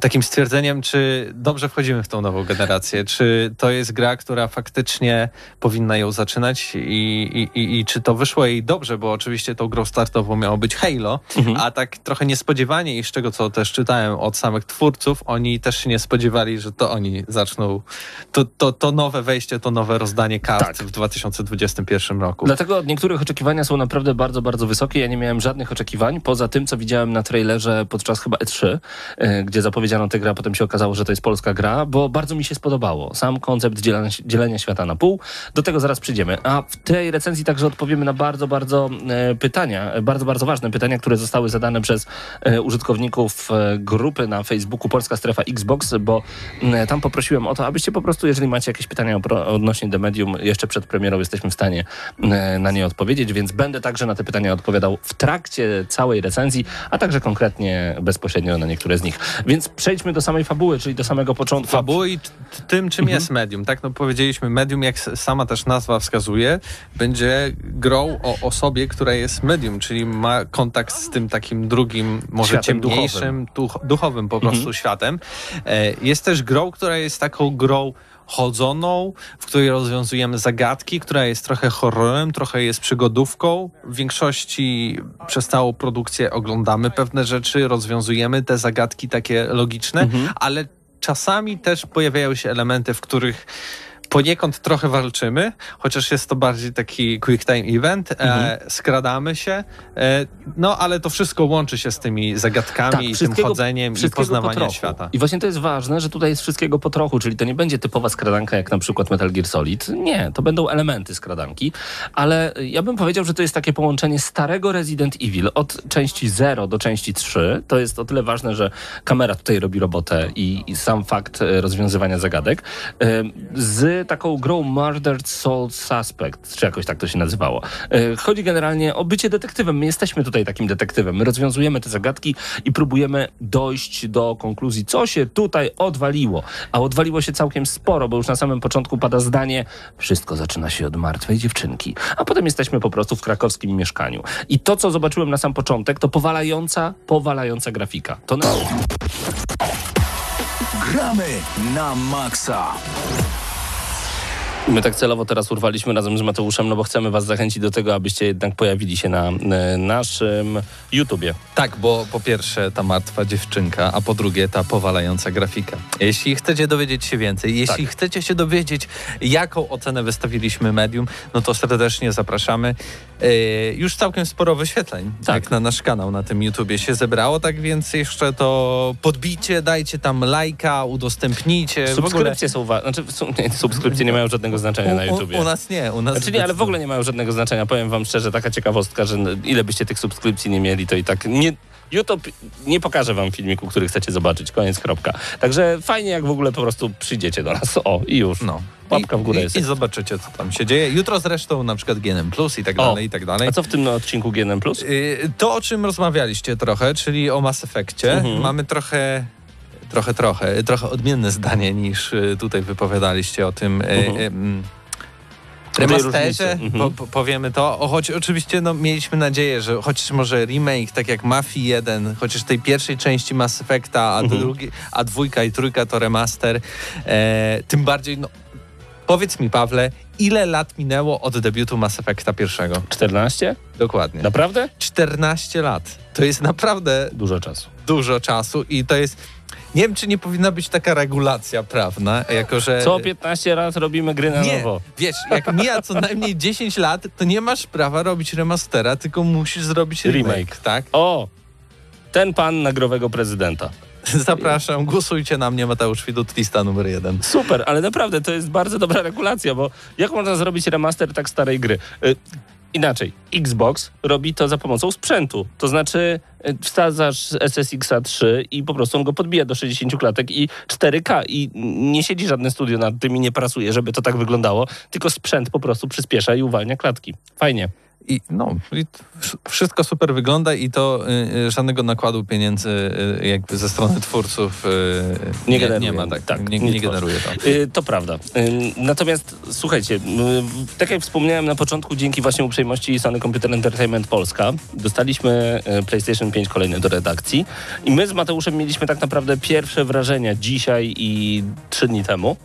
takim stwierdzeniem, czy dobrze wchodzimy w tą nową generację, czy to jest gra, która faktycznie powinna ją zaczynać i, i, i, czy to wyszło jej dobrze, bo oczywiście tą grą startową miało być Halo, Mhm. a tak trochę niespodziewanie i z czego co też czytałem od samych twórców, oni też się nie spodziewali, że to oni zaczną to, to, to nowe wejście, to nowe rozdanie kart Tak. w 2021 roku. Dlatego od niektórych oczekiwania są naprawdę bardzo, bardzo wysokie. Ja nie miałem żadnych oczekiwań, poza tym, co widziałem na trailerze podczas chyba E3, e, gdzie zapowiedziano tę grę, a potem się okazało, że to jest polska gra, bo bardzo mi się spodobało. Sam koncept dzielenia, dzielenia świata na pół. Do tego zaraz przyjdziemy. A w tej recenzji także odpowiemy na bardzo, bardzo e, pytania, bardzo, bardzo ważne pytania, które zostały zadane przez e, użytkowników grupy na Facebooku Polska Strefa Xbox, bo m, tam poprosiłem o to, abyście po prostu, jeżeli macie jakieś pytania odnośnie The Medium, jeszcze przed premierą jesteśmy w stanie e, na nie odpowiedzieć, więc będę także na te pytania odpowiadał w trakcie całej recenzji, a także konkretnie bezpośrednio na niektóre z nich. Więc przejdźmy do samej fabuły, czyli do samego początku. fabuły i tym, czym Mhm. jest medium. Tak, no powiedzieliśmy, medium, jak sama też nazwa wskazuje, będzie grą o osobie, która jest medium, czyli ma kontakt z tym takim drugim, może Światem ciemniejszym, duch, duchowym po prostu Mhm. światem. E, Jest też grą, która jest taką grą chodzoną, w której rozwiązujemy zagadki, która jest trochę horrorem, trochę jest przygodówką. W większości przez całą produkcję oglądamy pewne rzeczy, rozwiązujemy te zagadki takie logiczne, ale czasami też pojawiają się elementy, w których poniekąd trochę walczymy, chociaż jest to bardziej taki quick time event, e, skradamy się, e, no ale to wszystko łączy się z tymi zagadkami i tym chodzeniem i po poznawaniem trochu. świata. I właśnie to jest ważne, że tutaj jest wszystkiego po trochu, czyli to nie będzie typowa skradanka jak na przykład Metal Gear Solid. Nie, to będą elementy skradanki, ale ja bym powiedział, że to jest takie połączenie starego Resident Evil od części 0 do części 3. To jest o tyle ważne, że kamera tutaj robi robotę i, i sam fakt e, rozwiązywania zagadek e, z taką grą Murdered Soul Suspect, czy jakoś tak to się nazywało. E, Chodzi generalnie o bycie detektywem. My jesteśmy tutaj takim detektywem. My rozwiązujemy te zagadki i próbujemy dojść do konkluzji, co się tutaj odwaliło. A odwaliło się całkiem sporo, bo już na samym początku pada zdanie, wszystko zaczyna się od martwej dziewczynki. A potem jesteśmy po prostu w krakowskim mieszkaniu. I to, co zobaczyłem na sam początek, to powalająca, powalająca grafika. To na... Gramy na maksa. My tak celowo teraz urwaliśmy razem z Mateuszem, no bo chcemy was zachęcić do tego, abyście jednak pojawili się na naszym YouTubie. Tak, bo po pierwsze ta martwa dziewczynka, a po drugie ta powalająca grafika. Jeśli chcecie dowiedzieć się więcej, jeśli Tak. chcecie się dowiedzieć, jaką ocenę wystawiliśmy medium, no to serdecznie zapraszamy. E, już całkiem sporo wyświetleń, Tak. jak na nasz kanał na tym YouTubie się zebrało, tak więc jeszcze to podbicie, dajcie tam lajka, udostępnijcie. W ogóle- Subskrypcje są ważne. Znaczy, w sumie nie, subskrypcje nie mają żadnego znaczenia na u, YouTubie. u, u nas nie, u nas Znaczy nie, ale w ogóle nie mają żadnego znaczenia. Powiem wam szczerze, taka ciekawostka, że ile byście tych subskrypcji nie mieli, to i tak nie... YouTube nie pokaże wam filmiku, który chcecie zobaczyć. Koniec, kropka. Także fajnie, jak w ogóle po prostu przyjdziecie do nas. O, i już. No. Łapka w górę I, jest. I, zobaczycie, co tam się dzieje. Jutro zresztą na przykład GNM Plus i tak O. dalej, i tak dalej. A co w tym odcinku GNM+. Y, To, o czym rozmawialiście trochę, czyli o Mass Effectie, Mhm. mamy trochę, trochę, trochę, trochę odmienne zdanie niż y, tutaj wypowiadaliście o tym y, Mhm. y, mm, tej remasterze. Mhm. po, powiemy to. O, choć oczywiście no, mieliśmy nadzieję, że chociaż może remake, tak jak Mafii 1, chociaż tej pierwszej części Mass Effecta, a, Mhm. drugi, a dwójka i trójka to remaster, e, tym bardziej, no, powiedz mi Pawle, ile lat minęło od debiutu Mass Effecta pierwszego? 14? Dokładnie. Naprawdę? 14 lat. To jest naprawdę Dużo czasu. dużo czasu i to jest. Nie wiem, czy nie powinna być taka regulacja prawna, jako że. Co 15 lat robimy gry na Nie, nowo. wiesz, jak mija co najmniej 10 lat, to nie masz prawa robić remastera, tylko musisz zrobić remake, Remake. tak? O! Ten pan nagrowego prezydenta. Zapraszam, głosujcie na mnie, Mateusz Widut, lista numer jeden. Super, ale naprawdę to jest bardzo dobra regulacja, bo jak można zrobić remaster tak starej gry? Y, Inaczej, Xbox robi to za pomocą sprzętu. To znaczy, wsadzasz SSX 3 i po prostu on go podbija do 60 klatek i 4K. I nie siedzi żadne studio nad tym i nie pracuje, żeby to tak wyglądało, tylko sprzęt po prostu przyspiesza i uwalnia klatki. Fajnie. I no, i wszystko super wygląda i to y, y, żadnego nakładu pieniędzy y, jakby ze strony twórców y, Nie nie, generuje. nie ma. Tak, Tak, nie, nie nie generuje to. Y, To prawda. Y, Natomiast słuchajcie, tak jak wspomniałem na początku, dzięki właśnie uprzejmości Sony Computer Entertainment Polska, dostaliśmy PlayStation 5 kolejny do redakcji i my z Mateuszem mieliśmy tak naprawdę pierwsze wrażenia dzisiaj i trzy dni temu.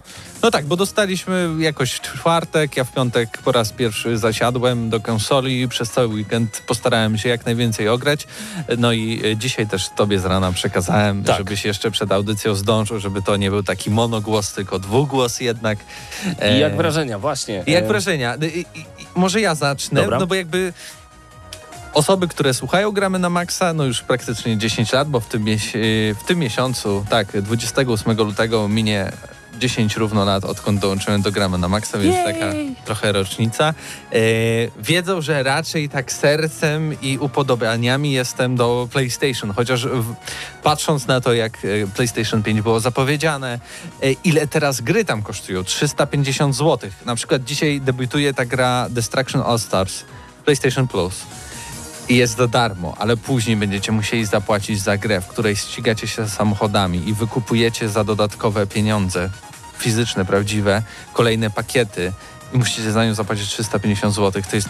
No tak, bo dostaliśmy jakoś w czwartek, ja w piątek po raz pierwszy zasiadłem do konsoli i przez cały weekend postarałem się jak najwięcej ograć. No i e, dzisiaj też tobie z rana przekazałem, Tak. żebyś jeszcze przed audycją zdążył, żeby to nie był taki monogłos, tylko dwugłos jednak. I jak E, wrażenia, właśnie. I jak E, wrażenia? I, i, może ja zacznę, Dobra. no bo jakby osoby, które słuchają Gramy na Maxa, no już praktycznie 10 lat, bo w tym, w tym miesiącu, tak, 28 lutego minie 10 równo lat, odkąd dołączyłem do Gramy na Maxa, więc taka trochę rocznica. E, wiedzą, że raczej tak sercem i upodobaniami jestem do PlayStation, chociaż w, patrząc na to, jak e, PlayStation 5 było zapowiedziane, e, ile teraz gry tam kosztują? 350 zł. Na przykład dzisiaj debiutuje ta gra Destruction All Stars PlayStation Plus. I jest za darmo, ale później będziecie musieli zapłacić za grę, w której ścigacie się samochodami i wykupujecie za dodatkowe pieniądze, fizyczne, prawdziwe, kolejne pakiety i musicie za nią zapłacić 350 zł. To jest,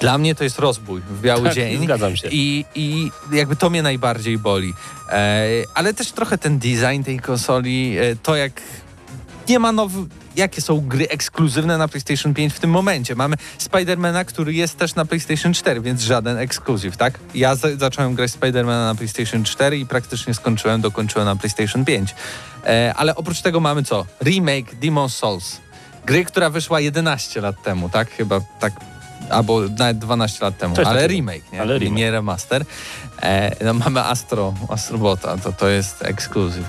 dla mnie to jest rozbój w biały Tak, dzień. zgadzam się. I, I jakby to mnie najbardziej boli. E, ale też trochę ten design tej konsoli, e, to jak nie ma nowych. Jakie są gry ekskluzywne na PlayStation 5 w tym momencie? Mamy Spidermana, który jest też na PlayStation 4, więc żaden ekskluzyw, tak? Ja za zacząłem grać Spidermana na PlayStation 4 i praktycznie skończyłem, dokończyłem na PlayStation 5. E, ale oprócz tego mamy co? Remake Demon's Souls. Gry, która wyszła 11 lat temu, tak? Chyba tak albo nawet 12 lat temu, Coś ale takiego. remake, nie? Ale remake. nie remaster. E, no mamy Astro, Astrobota, to, to jest ekskluzyw.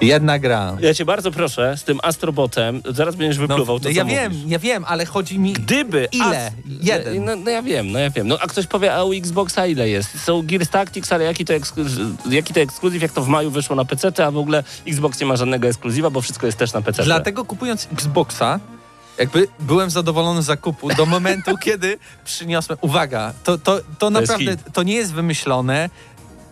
Jedna gra. Ja cię bardzo proszę, z tym Astrobotem, zaraz będziesz wypluwał to, No, ja co wiem, mówisz. ja wiem, ale chodzi mi... Gdyby. Ile? Jeden. No, no ja wiem, no ja wiem. No a ktoś powie, a u Xboxa ile jest? Są Gears Tactics, ale jaki to, eksklu- jaki to ekskluzyw, jak to w maju wyszło na PC, a w ogóle Xbox nie ma żadnego ekskluzywa, bo wszystko jest też na PC. Dlatego kupując Xboxa, jakby byłem zadowolony z zakupu do momentu, kiedy przyniosłem... Uwaga, to, to, to jest naprawdę, to nie jest wymyślone.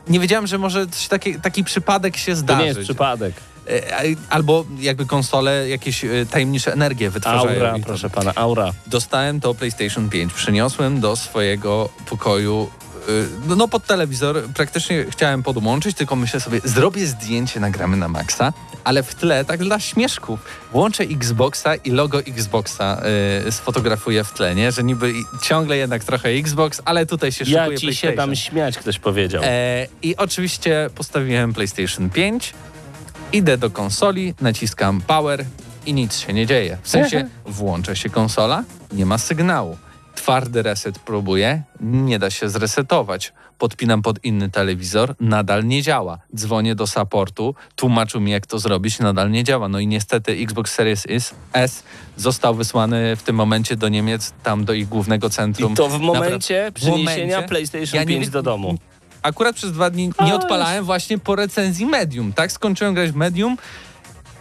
Nie wiedziałem, że może taki, taki przypadek się To zdarzyć. nie jest przypadek. E, Albo jakby konsole jakieś e, tajemnicze energie wytwarzają. Aura, to- proszę pana, aura. Dostałem to PlayStation 5, przyniosłem do swojego pokoju. y, No, no pod telewizor praktycznie chciałem podłączyć, tylko myślę sobie, zrobię zdjęcie, nagramy na maksa, ale w tle, tak dla śmieszków, włączę Xboxa i logo Xboxa y, sfotografuję w tle, nie? Że niby ciągle jednak trochę Xbox, ale tutaj się Ja szykuje ci się dam śmiać, ktoś powiedział. E, I oczywiście postawiłem PlayStation 5, idę do konsoli, naciskam power i nic się nie dzieje. W sensie włącza się konsola, nie ma sygnału. Twardy reset próbuję, nie da się zresetować. Podpinam pod inny telewizor, nadal nie działa. Dzwonię do supportu, tłumaczył mi jak to zrobić, nadal nie działa. No i niestety Xbox Series S, został wysłany w tym momencie do Niemiec, tam do ich głównego centrum. I to w momencie momencie. PlayStation Ja nie 5 wi- do domu. Akurat przez dwa dni nie odpalałem właśnie po recenzji Medium, tak? Skończyłem grać w Medium,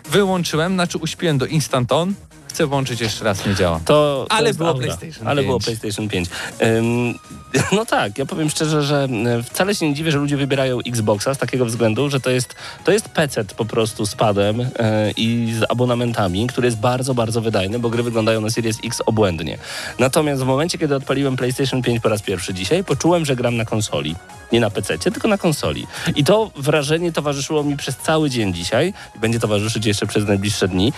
wyłączyłem, znaczy uśpiłem do Instant On, chcę włączyć jeszcze raz, nie działa. To, to Ale było aura. PlayStation Ale 5. było PlayStation 5. Ym, no tak, ja powiem szczerze, że wcale się nie dziwię, że ludzie wybierają Xboxa z takiego względu, że to jest, to jest PC po prostu z padem e, i z abonamentami, który jest bardzo, bardzo wydajny, bo gry wyglądają na Series X obłędnie. Natomiast w momencie, kiedy odpaliłem PlayStation 5 po raz pierwszy dzisiaj, poczułem, że gram na konsoli. Nie na PC, tylko na konsoli. I to wrażenie towarzyszyło mi przez cały dzień dzisiaj i będzie towarzyszyć jeszcze przez najbliższe dni.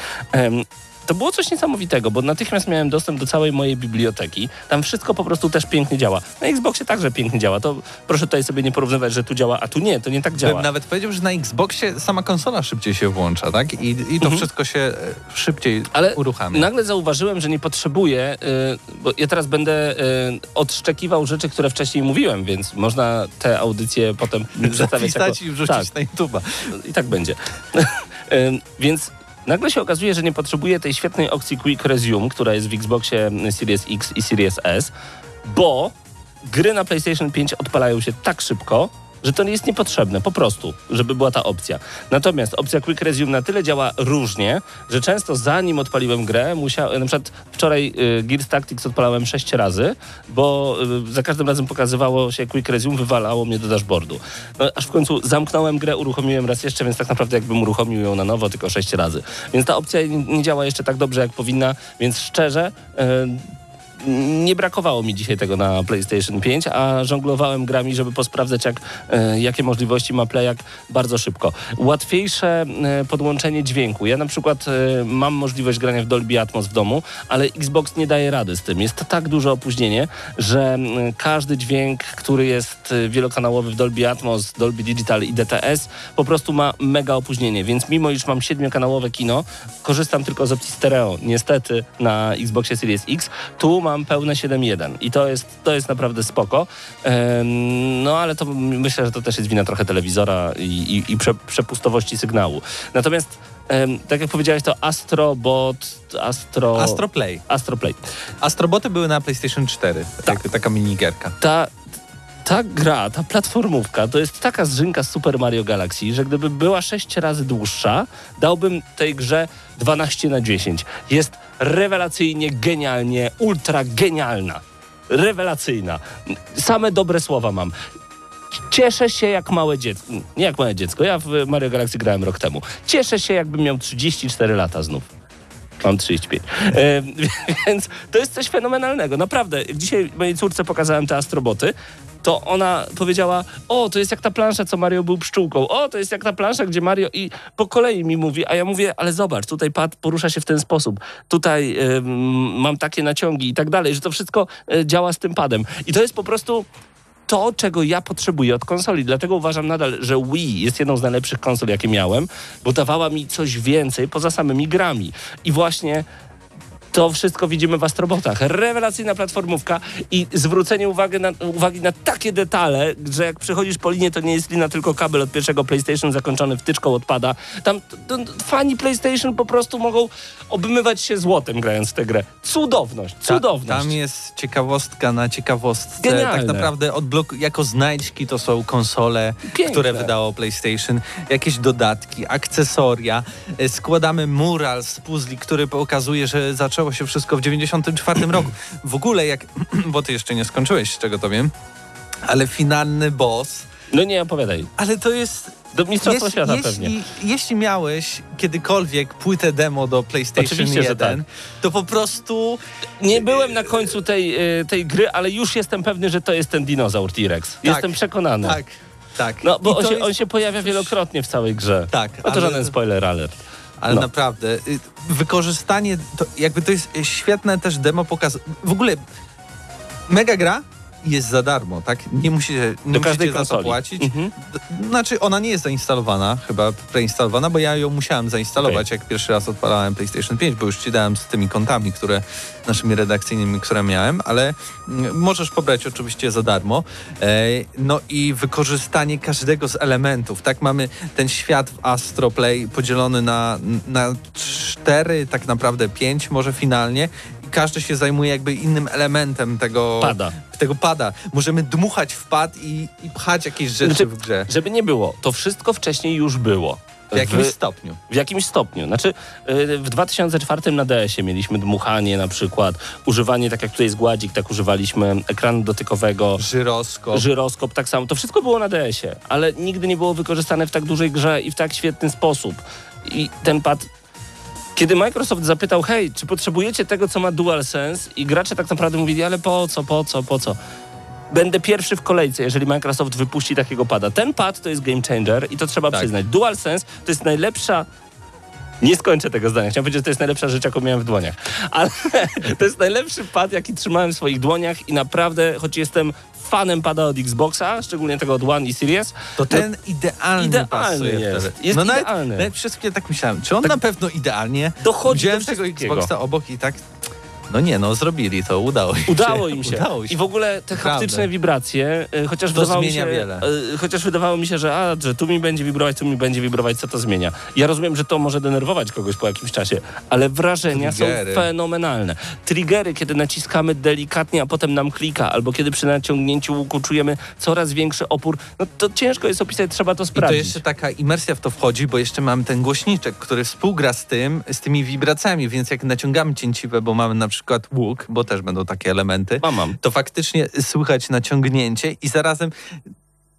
To było coś niesamowitego, bo natychmiast miałem dostęp do całej mojej biblioteki. Tam wszystko po prostu też pięknie działa. Na Xboxie także pięknie działa. To proszę tutaj sobie nie porównywać, że tu działa, a tu nie, to nie tak działa. Bym nawet powiedział, że na Xboxie sama konsola szybciej się włącza, tak? I, i to wszystko się e, szybciej Ale uruchamia. nagle zauważyłem, że nie potrzebuję, y, bo ja teraz będę y, odszczekiwał rzeczy, które wcześniej mówiłem, więc można te audycje potem przedstawiać jako... I wrzucić Tak, na YouTube'a. i tak będzie. Więc nagle się okazuje, że nie potrzebuję tej świetnej opcji Quick Resume, która jest w Xboxie Series X i Series S, bo gry na PlayStation 5 odpalają się tak szybko, że to jest niepotrzebne, po prostu, żeby była ta opcja. Natomiast opcja Quick Resume na tyle działa różnie, że często zanim odpaliłem grę, musiałem, na przykład wczoraj y, Gears Tactics odpalałem 6 razy, bo y, za każdym razem pokazywało się Quick Resume, wywalało mnie do dashboardu. No, aż w końcu zamknąłem grę, uruchomiłem raz jeszcze, więc tak naprawdę jakbym uruchomił ją na nowo, tylko 6 razy. Więc ta opcja nie, nie działa jeszcze tak dobrze, jak powinna, więc szczerze... y, nie brakowało mi dzisiaj tego na PlayStation 5, a żonglowałem grami, żeby posprawdzać, jak, e, jakie możliwości ma Playak bardzo szybko. Łatwiejsze e, podłączenie dźwięku. Ja na przykład e, mam możliwość grania w Dolby Atmos w domu, ale Xbox nie daje rady z tym. Jest to tak duże opóźnienie, że każdy dźwięk, który jest wielokanałowy w Dolby Atmos, Dolby Digital i DTS, po prostu ma mega opóźnienie. Więc mimo iż mam siedmiokanałowe kino, korzystam tylko z opcji stereo. Niestety na Xboxie Series X. Tu mam pełne 7.1 i to jest, to jest naprawdę spoko. No ale to myślę, że to też jest wina trochę telewizora i, i, i prze, przepustowości sygnału. Natomiast tak jak powiedziałeś, to Astrobot, Astro... Astroplay. Astroplay. Astroboty były na PlayStation 4, tak. taka minigierka. ta, ta gra, ta platformówka, to jest taka zżynka z Super Mario Galaxy, że gdyby była 6 razy dłuższa, dałbym tej grze 12 na 10. Jest rewelacyjnie, genialnie, ultra genialna. Rewelacyjna. Same dobre słowa mam. Cieszę się jak małe dziecko. Nie jak małe dziecko, ja w Mario Galaxy grałem rok temu. Cieszę się jakbym miał 34 lata znów. Mam 35. E, więc to jest coś fenomenalnego. Naprawdę. Dzisiaj mojej córce pokazałem te astroboty, to ona powiedziała, o, to jest jak ta plansza, co Mario był pszczółką. O, to jest jak ta plansza, gdzie Mario... I po kolei mi mówi, a ja mówię, ale zobacz, tutaj pad porusza się w ten sposób. Tutaj ym, mam takie naciągi i tak dalej, że to wszystko y, działa z tym padem. I to jest po prostu to, czego ja potrzebuję od konsoli. Dlatego uważam nadal, że Wii jest jedną z najlepszych konsol, jakie miałem, bo dawała mi coś więcej poza samymi grami. I właśnie To wszystko widzimy w Astrobotach. Rewelacyjna platformówka i zwrócenie uwagi na, uwagi na takie detale, że jak przechodzisz po linie, to nie jest lina, tylko kabel od pierwszego PlayStation zakończony wtyczką odpada. Tam t- t- fani PlayStation po prostu mogą obmywać się złotem grając w tę grę. Cudowność, Ta- cudowność. Tam jest ciekawostka na ciekawostce. Genialne. Tak naprawdę odblok- jako znajdźki to są konsole, Piękne. które wydało PlayStation, jakieś dodatki, akcesoria. E, Składamy mural z puzli, który pokazuje, że zaczęło się wszystko w 94 roku. W ogóle jak, bo ty jeszcze nie skończyłeś, z czego to wiem, ale finalny boss, No nie opowiadaj. ale to jest Do Mistrzostwa Jeśli- Świata jeśli, pewnie. Jeśli miałeś kiedykolwiek płytę demo do PlayStation Oczywiście, że 1, tak. to po prostu Nie byłem na końcu tej, y, tej gry, ale już jestem pewny, że to jest ten dinozaur T-Rex. Jestem przekonany. tak, tak. No, bo on się, jest- on się pojawia wielokrotnie w całej grze. Tak, No to ale- żaden spoiler alert. Ale No. naprawdę, y, wykorzystanie, to jakby to jest świetne też demo pokaz. W ogóle mega gra jest za darmo, tak? Nie musicie, nie musicie za to płacić. Mhm. Znaczy, ona nie jest zainstalowana, chyba preinstalowana, bo ja ją musiałem zainstalować, jak pierwszy raz odpalałem PlayStation 5, bo już ci dałem z tymi kontami, które naszymi redakcyjnymi, które miałem, ale mm, możesz pobrać oczywiście za darmo. E, No i wykorzystanie każdego z elementów, tak? Mamy ten świat w Astroplay podzielony na, na cztery, tak naprawdę pięć może finalnie każdy się zajmuje jakby innym elementem tego Pada. tego pada. Możemy dmuchać w pad i, i pchać jakieś rzeczy Znaczy, w grze. Żeby nie było, to wszystko wcześniej już było. W jakimś stopniu. W jakimś stopniu. Znaczy, y, w 2004 na DS-ie mieliśmy dmuchanie na przykład, używanie, tak jak tutaj jest gładzik, tak używaliśmy ekranu dotykowego, Żyroskop. żyroskop, tak samo. To wszystko było na DS-ie, ale nigdy nie było wykorzystane w tak dużej grze i w tak świetny sposób. I ten pad... Kiedy Microsoft zapytał, hej, czy potrzebujecie tego, co ma DualSense? I gracze tak naprawdę mówili, ale po co, po co, po co? Będę pierwszy w kolejce, jeżeli Microsoft wypuści takiego pada. Ten pad to jest game changer i to trzeba Tak. przyznać. DualSense to jest najlepsza nie skończę tego zdania. Chciałem powiedzieć, że to jest najlepsza rzecz, jaką miałem w dłoniach. Ale to jest najlepszy pad, jaki trzymałem w swoich dłoniach i naprawdę, choć jestem fanem pada od Xboxa, szczególnie tego od One i Series, To ten idealnie Idealny pasuje jest. Jest no nawet, idealny. nawet przez chwilę tak myślałem, czy on na pewno idealnie dochodzi Wziąłem do tego. Xboxa obok i tak no nie, no zrobili to, udało im się. Udało im się. Udało się. I w ogóle te haptyczne wibracje, y, chociaż To wydawało mi zmienia się, wiele. y, chociaż wydawało mi się, że, a, że tu mi będzie wibrować, tu mi będzie wibrować, co to zmienia. Ja rozumiem, że to może denerwować kogoś po jakimś czasie, ale wrażenia Triggery. są fenomenalne. Triggery, kiedy naciskamy delikatnie, a potem nam klika, albo kiedy przy naciągnięciu łuku czujemy coraz większy opór, no to ciężko jest opisać, trzeba to I to sprawdzić. jeszcze taka imersja w to wchodzi, bo jeszcze mamy ten głośniczek, który współgra z tym, z tymi wibracjami, więc jak naciągamy cięciwe, bo mamy na przykład łuk, bo też będą takie elementy, Mam, mam. to faktycznie słychać naciągnięcie i zarazem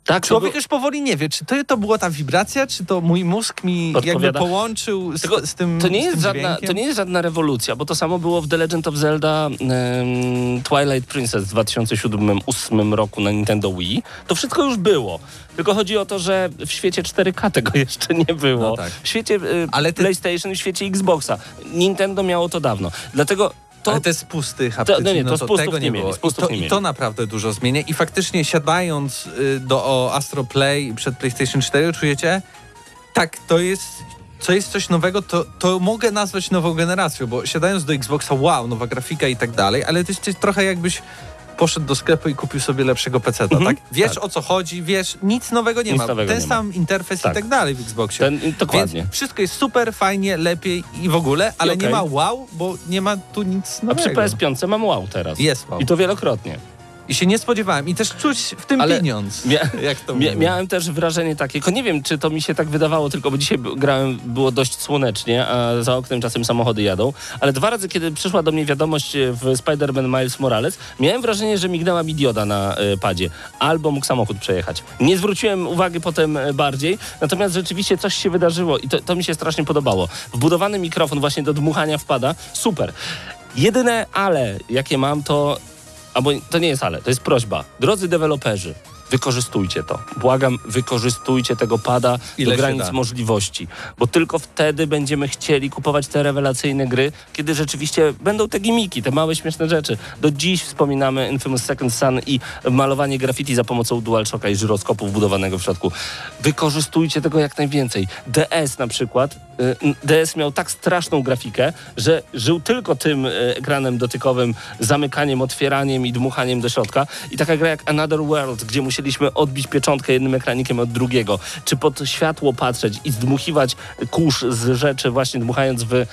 Tak, to człowiek był- już powoli nie wie, czy to, to była ta wibracja, czy to mój mózg mi jakby Podpowiada. połączył z, Tylko z tym To nie, jest żadna, dźwiękiem? to nie jest żadna rewolucja, bo to samo było w The Legend of Zelda em, Twilight Princess w 2007-2008 roku na Nintendo Wii. To wszystko już było. Tylko chodzi o to, że w świecie 4K tego jeszcze nie było. No tak. W świecie y, Ale ty- PlayStation, w świecie Xboxa. Nintendo miało to dawno. Dlatego to... Ale te spusty haptyczne, no nie, to no spustów tego nie nie, mieli, było. I to, nie I to naprawdę dużo zmienia. I faktycznie siadając y, do o Astro Play przed PlayStation 4, czujecie, tak, to jest, co jest coś nowego, to, to mogę nazwać nową generacją, bo siadając do Xboxa, wow, nowa grafika i tak dalej, ale to jest trochę jakbyś poszedł do sklepu i kupił sobie lepszego PC, Mhm, tak? Wiesz tak. o co chodzi, wiesz, nic nowego nie Nic ma. nowego Ten nie ma. sam interfejs Tak. i tak dalej w Xboxie. Ten, dokładnie. Więc wszystko jest super, fajnie, lepiej i w ogóle, ale okej. nie ma wow, bo nie ma tu nic A przy nowego. PS5 mam wow teraz. Jest wow. I to wielokrotnie. I się nie spodziewałem. I też czuć w tym Ale pieniądz. Mia- jak to Mia- miałem też wrażenie takie, nie wiem, czy to mi się tak wydawało, tylko bo dzisiaj grałem, było dość słonecznie, a za oknem czasem samochody jadą, ale dwa razy, kiedy przyszła do mnie wiadomość e, w Spider-Man Miles Morales, miałem wrażenie, że mignęła mi dioda na e, padzie, albo mógł samochód przejechać. Nie zwróciłem uwagi potem e, bardziej, natomiast rzeczywiście coś się wydarzyło i to, to mi się strasznie podobało. Wbudowany mikrofon właśnie do dmuchania wpada, super. Jedyne ale, jakie mam, to albo to nie jest ale, to jest prośba. Drodzy deweloperzy, wykorzystujcie to. Błagam, wykorzystujcie tego pada Ile do granic możliwości, bo tylko wtedy będziemy chcieli kupować te rewelacyjne gry, kiedy rzeczywiście będą te gimiki, te małe śmieszne rzeczy. Do dziś wspominamy Infamous Second Son i malowanie graffiti za pomocą DualShocka i żyroskopu wbudowanego w środku. Wykorzystujcie tego jak najwięcej. DS na przykład DS miał tak straszną grafikę, że żył tylko tym y, ekranem dotykowym, zamykaniem, otwieraniem i dmuchaniem do środka. I taka gra jak Another World, gdzie musieliśmy odbić pieczątkę jednym ekranikiem od drugiego, czy pod światło patrzeć i zdmuchiwać kurz z rzeczy, właśnie dmuchając w y,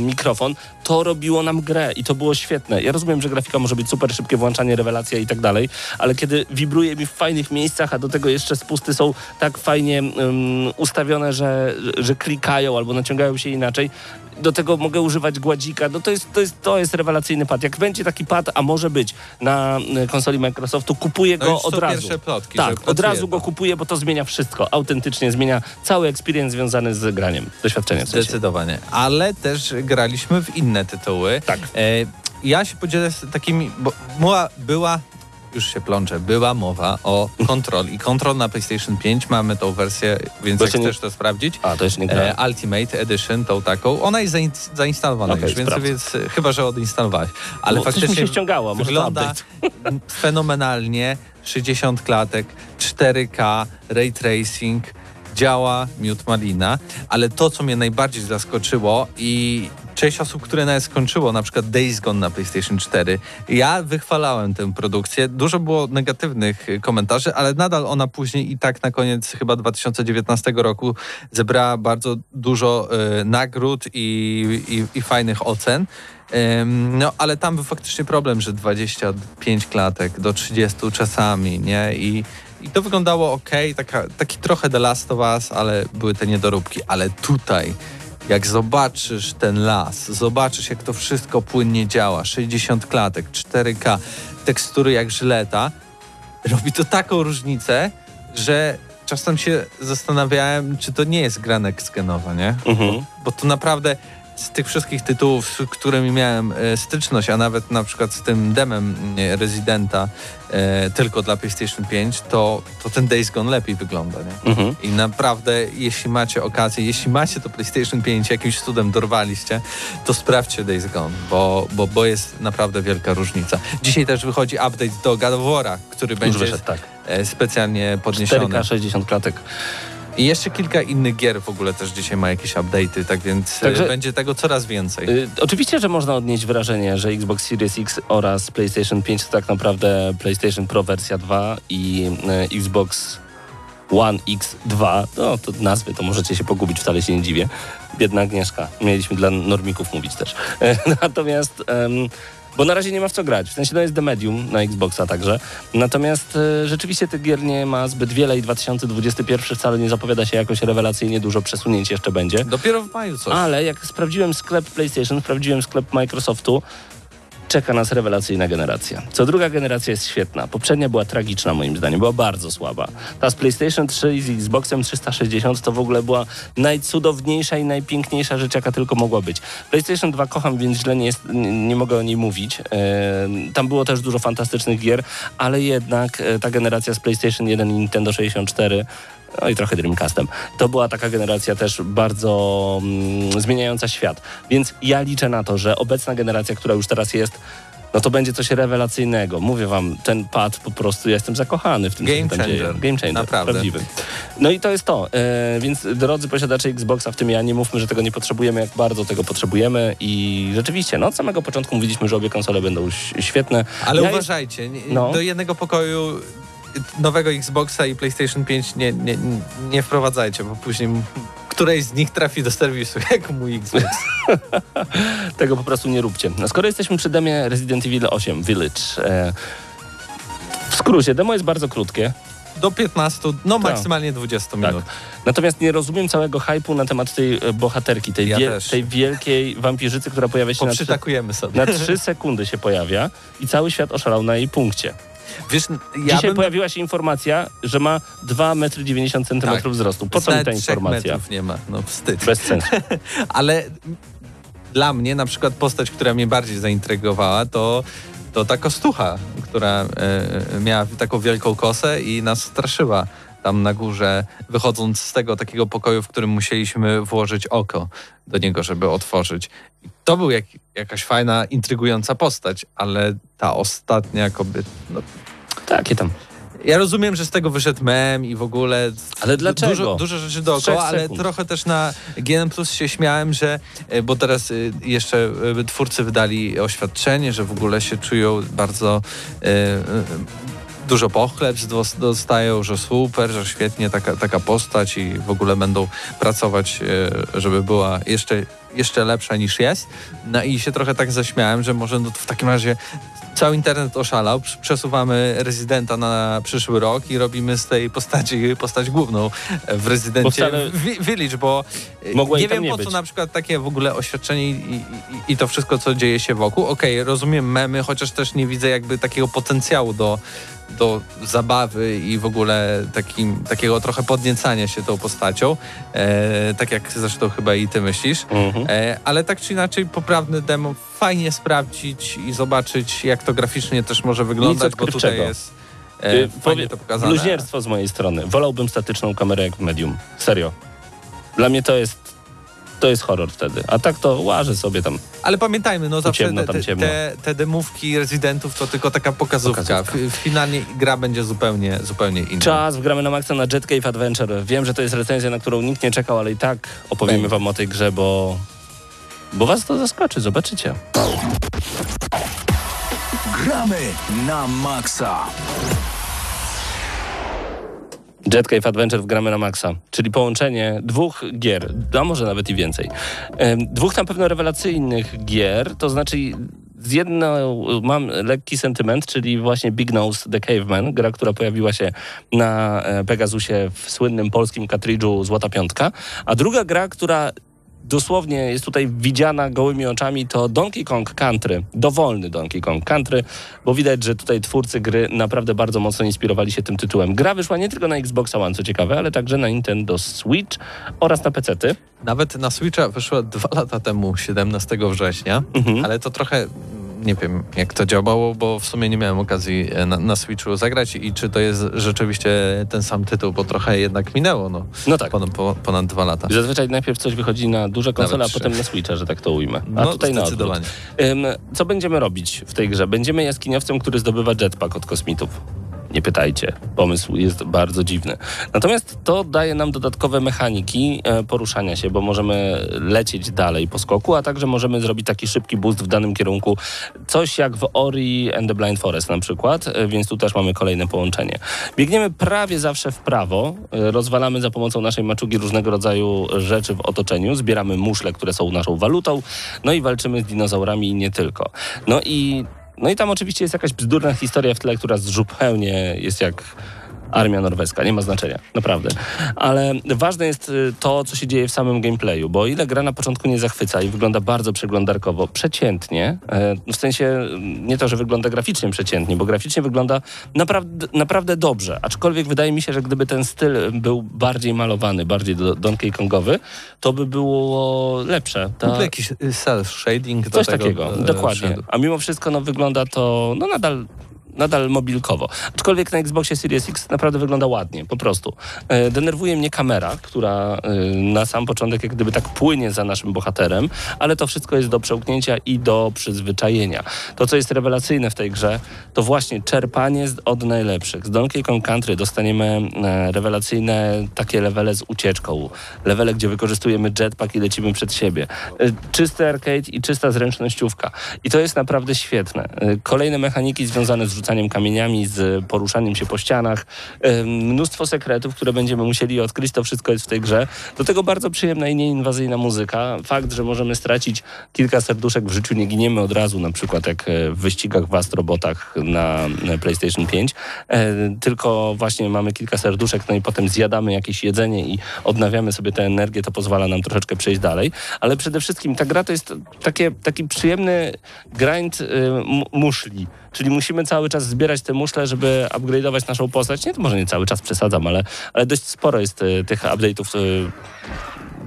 mikrofon, to robiło nam grę i to było świetne. Ja rozumiem, że grafika może być super, szybkie włączanie, rewelacja i tak dalej, ale kiedy wibruje mi w fajnych miejscach, a do tego jeszcze spusty są tak fajnie um, ustawione, że, że albo naciągają się inaczej, do tego mogę używać gładzika, no to jest, to jest, to jest rewelacyjny pad. Jak będzie taki pad, a może być na y, konsoli Microsoftu, kupuję No go są od razu. pierwsze plotki, tak, od razu go kupuję, bo to zmienia wszystko. Autentycznie zmienia cały experience związany z graniem, doświadczeniem w sensie. Zdecydowanie. Ale też graliśmy w inne tytuły. Tak. E, ja się podzielę z takimi, bo mowa była, już się plączę, była mowa o Control. I Control na PlayStation 5, mamy tą wersję, więc Bo jak nie- chcesz to sprawdzić. A, to jeszcze nie grałem. E, Ultimate Edition, tą taką, ona jest zain zainstalowana Okej, już, więc, więc e, chyba, że odinstalowałeś. Ale mi faktycznie się ściągało, wygląda fenomenalnie, 60 klatek, 4K, ray tracing, działa miód malina, ale to, co mnie najbardziej zaskoczyło i część osób, które nawet skończyło, na przykład Days Gone na PlayStation 4, ja wychwalałem tę produkcję, dużo było negatywnych komentarzy, ale nadal ona później i tak na koniec chyba 2019 roku zebrała bardzo dużo y, nagród i, i, i fajnych ocen. No, ale tam był faktycznie problem, że 25 klatek do 30 czasami, nie? I, i to wyglądało ok, taka, taki trochę The Last of Us, ale były te niedoróbki. Ale tutaj, jak zobaczysz ten las, zobaczysz jak to wszystko płynnie działa, 60 klatek, 4K, tekstury jak żyleta, robi to taką różnicę, że czasem się zastanawiałem, czy to nie jest gra next-genowa, nie? Mhm. bo to naprawdę z tych wszystkich tytułów, z którymi miałem e, styczność, a nawet na przykład z tym demem e, Residenta e, tylko dla PlayStation 5, to, to ten Days Gone lepiej wygląda, nie? Mhm. I naprawdę, jeśli macie okazję, jeśli macie to PlayStation 5, jakimś cudem dorwaliście, to sprawdźcie Days Gone, bo, bo, bo jest naprawdę wielka różnica. Dzisiaj też wychodzi update do God który będzie wyszedł, tak. e, specjalnie podniesiony. 4K 60 klatek. I jeszcze kilka innych gier w ogóle też dzisiaj ma jakieś update'y, tak więc Także- e, będzie tego coraz więcej. Y, oczywiście, że można odnieść wrażenie, że Xbox Series X oraz PlayStation 5 to tak naprawdę PlayStation Pro wersja 2 i y, Xbox One X2. No, to nazwy to możecie się pogubić, wcale się nie dziwię. Biedna Agnieszka. Mieliśmy dla normików mówić też. Natomiast... bo na razie nie ma w co grać. W sensie to jest The Medium na Xboxa także. Natomiast e, rzeczywiście tych gier nie ma zbyt wiele i 2021 wcale nie zapowiada się jakoś rewelacyjnie dużo przesunięć jeszcze będzie. Dopiero w maju coś. Ale jak sprawdziłem sklep PlayStation, sprawdziłem sklep Microsoftu, czeka nas rewelacyjna generacja. Co druga generacja jest świetna. Poprzednia była tragiczna moim zdaniem, była bardzo słaba. Ta z PlayStation 3 i z Xboxem 360 to w ogóle była najcudowniejsza i najpiękniejsza rzecz, jaka tylko mogła być. PlayStation 2 kocham, więc źle nie, jest, nie, nie mogę o niej mówić. Tam było też dużo fantastycznych gier, ale jednak e, ta generacja z PlayStation 1 i Nintendo 64 no i trochę Dreamcastem. To była taka generacja też bardzo mm, zmieniająca świat. Więc ja liczę na to, że obecna generacja, która już teraz jest, no to będzie coś rewelacyjnego. Mówię wam, ten pad po prostu, ja jestem zakochany w tym, co Game dzieje. changer. Game changer, Naprawdę. prawdziwy. No i to jest to. E, więc drodzy posiadacze Xboxa, w tym ja, nie mówmy, że tego nie potrzebujemy, jak bardzo tego potrzebujemy i rzeczywiście, no od samego początku mówiliśmy, że obie konsole będą świetne. Ale Ja uważajcie, No. do jednego pokoju nowego Xboxa i PlayStation 5 nie, nie, nie wprowadzajcie, bo później któreś z nich trafi do serwisu, jak mój Xbox. Tego po prostu nie róbcie. No, skoro jesteśmy przy demie Resident Evil 8 Village, e, w skrócie, demo jest bardzo krótkie, Do 15, no Tak. maksymalnie 20 minut. natomiast nie rozumiem całego hypu na temat tej e, bohaterki, tej, Ja też. tej wielkiej wampirzycy, która pojawia się na trzy, sobie. na trzy sekundy się pojawia i cały świat oszalał na jej punkcie. Wiesz, ja Dzisiaj bym... pojawiła się informacja, że ma 2,90 m Tak. wzrostu. Po co mi ta informacja? metrów nie ma, no wstyd. Bez sensu. Ale dla mnie na przykład postać, która mnie bardziej zaintrygowała, to, to ta kostucha, która e, miała taką wielką kosę i nas straszyła tam na górze, wychodząc z tego takiego pokoju, w którym musieliśmy włożyć oko do niego, żeby otworzyć. I to był jak, jakaś fajna, intrygująca postać, ale ta ostatnia kobieta, no, Takie tam. Ja rozumiem, że z tego wyszedł mem i w ogóle. Ale dlaczego? Dużo, dużo rzeczy dookoła, ale trochę też na GN Plus się śmiałem, że. e, Bo teraz e, jeszcze e, twórcy wydali oświadczenie, że w ogóle się czują bardzo. e, Dużo pochlebstw dos- dostają, że super, że świetnie taka, taka postać i w ogóle będą pracować, e, żeby była jeszcze, jeszcze lepsza niż jest. No i się trochę tak zaśmiałem, że może no w takim razie cały internet oszalał, Prz- przesuwamy rezydenta na przyszły rok i robimy z tej postaci postać główną w rezydencie w Village, bo e, Mogło nie wiem nie po być. co na przykład takie w ogóle oświadczenie i, i, i to wszystko, co dzieje się wokół. Okej, rozumiem memy, chociaż też nie widzę jakby takiego potencjału do, do zabawy i w ogóle takim, takiego trochę podniecania się tą postacią, e, tak jak zresztą chyba i ty myślisz. Mhm. E, ale tak czy inaczej poprawny demo fajnie sprawdzić i zobaczyć jak to graficznie też może wyglądać, bo tutaj jest e, Y, fajnie to pokazane. Bluźnierstwo z mojej strony. Wolałbym statyczną kamerę jak w medium. Serio. Dla mnie to jest to jest horror wtedy. A tak to łażę sobie tam. Ale pamiętajmy, no zawsze ciemno, te, tam te, ciemno. te, te demówki rezydentów to tylko taka pokazówka. Pokazówka. W, finalnie gra będzie zupełnie, zupełnie inna. Czas, wgramy na maksa na Jet Cave Adventure. Wiem, że to jest recenzja, na którą nikt nie czekał, ale i tak opowiemy wam o tej grze, bo bo was to zaskoczy, zobaczycie. Gramy na maksa. Jet Cave Adventure wgramy na maksa, czyli połączenie dwóch gier, a może nawet i więcej. Dwóch na pewno rewelacyjnych gier, to znaczy z jedną mam lekki sentyment, czyli właśnie Big Nose The Caveman, gra, która pojawiła się na e, Pegasusie w słynnym polskim kartridżu Złota Piątka, a druga gra, która dosłownie jest tutaj widziana gołymi oczami, to Donkey Kong Country, dowolny Donkey Kong Country, bo widać, że tutaj twórcy gry naprawdę bardzo mocno inspirowali się tym tytułem. Gra wyszła nie tylko na Xbox One, co ciekawe, ale także na Nintendo Switch oraz na PC-ty. Nawet na Switcha wyszła dwa lata temu, 17 września, Mhm. ale to trochę nie wiem, jak to działało, bo w sumie nie miałem okazji e, na, na Switchu zagrać i czy to jest rzeczywiście ten sam tytuł, bo trochę jednak minęło, no. No tak. Ponad, po, ponad dwa lata. Zazwyczaj najpierw coś wychodzi na duże konsole, a potem na Switcha, że tak to ujmę. A No, tutaj na odwrót. zdecydowanie. Ym, Co będziemy robić w tej grze? Będziemy jaskiniowcem, który zdobywa jetpack od kosmitów. Nie pytajcie. Pomysł jest bardzo dziwny. Natomiast to daje nam dodatkowe mechaniki e, poruszania się, bo możemy lecieć dalej po skoku, a także możemy zrobić taki szybki boost w danym kierunku. Coś jak w Ori and the Blind Forest na przykład, e, więc tu też mamy kolejne połączenie. Biegniemy prawie zawsze w prawo, e, rozwalamy za pomocą naszej maczugi różnego rodzaju rzeczy w otoczeniu, zbieramy muszle, które są naszą walutą, no i walczymy z dinozaurami i nie tylko. No i no i tam oczywiście jest jakaś bzdurna historia w tle, która zupełnie jest jak armia norweska, nie ma znaczenia, naprawdę. Ale ważne jest y, to, co się dzieje w samym gameplayu, bo ile gra na początku nie zachwyca i wygląda bardzo przeglądarkowo, przeciętnie, e, w sensie mm, nie to, że wygląda graficznie przeciętnie, bo graficznie wygląda naprawdę, naprawdę dobrze, aczkolwiek wydaje mi się, że gdyby ten styl był bardziej malowany, bardziej do, Donkey Kongowy, to by było lepsze. Ta- Mógł jakiś y, self-shading Coś takiego, dokładnie. A mimo wszystko no, wygląda to no, nadal nadal mobilkowo. Aczkolwiek na Xboxie Series X naprawdę wygląda ładnie, po prostu. E, denerwuje mnie kamera, która e, na sam początek jak gdyby tak płynie za naszym bohaterem, ale to wszystko jest do przełknięcia i do przyzwyczajenia. To, co jest rewelacyjne w tej grze, to właśnie czerpanie od najlepszych. Z Donkey Kong Country dostaniemy e, rewelacyjne takie levele z ucieczką, levele, gdzie wykorzystujemy jetpack i lecimy przed siebie. Czysty arcade i czysta zręcznościówka. I to jest naprawdę świetne. Kolejne mechaniki związane z rzucaniem kamieniami, z poruszaniem się po ścianach, e, mnóstwo sekretów, które będziemy musieli odkryć, to wszystko jest w tej grze. Do tego bardzo przyjemna i nieinwazyjna muzyka. Fakt, że możemy stracić kilka serduszek w życiu, nie giniemy od razu, na przykład jak e, w wyścigach w Astrobotach na na PlayStation 5, e, tylko właśnie mamy kilka serduszek, no i potem zjadamy jakieś jedzenie i odnawiamy sobie tę energię, to pozwala nam troszeczkę przejść dalej. Ale przede wszystkim ta gra to jest takie, taki przyjemny grind mu- muszli. Czyli musimy cały czas zbierać te muszle, żeby upgrade'ować naszą postać. Nie, to może nie cały czas przesadzam, ale, ale dość sporo jest y, tych update'ów y,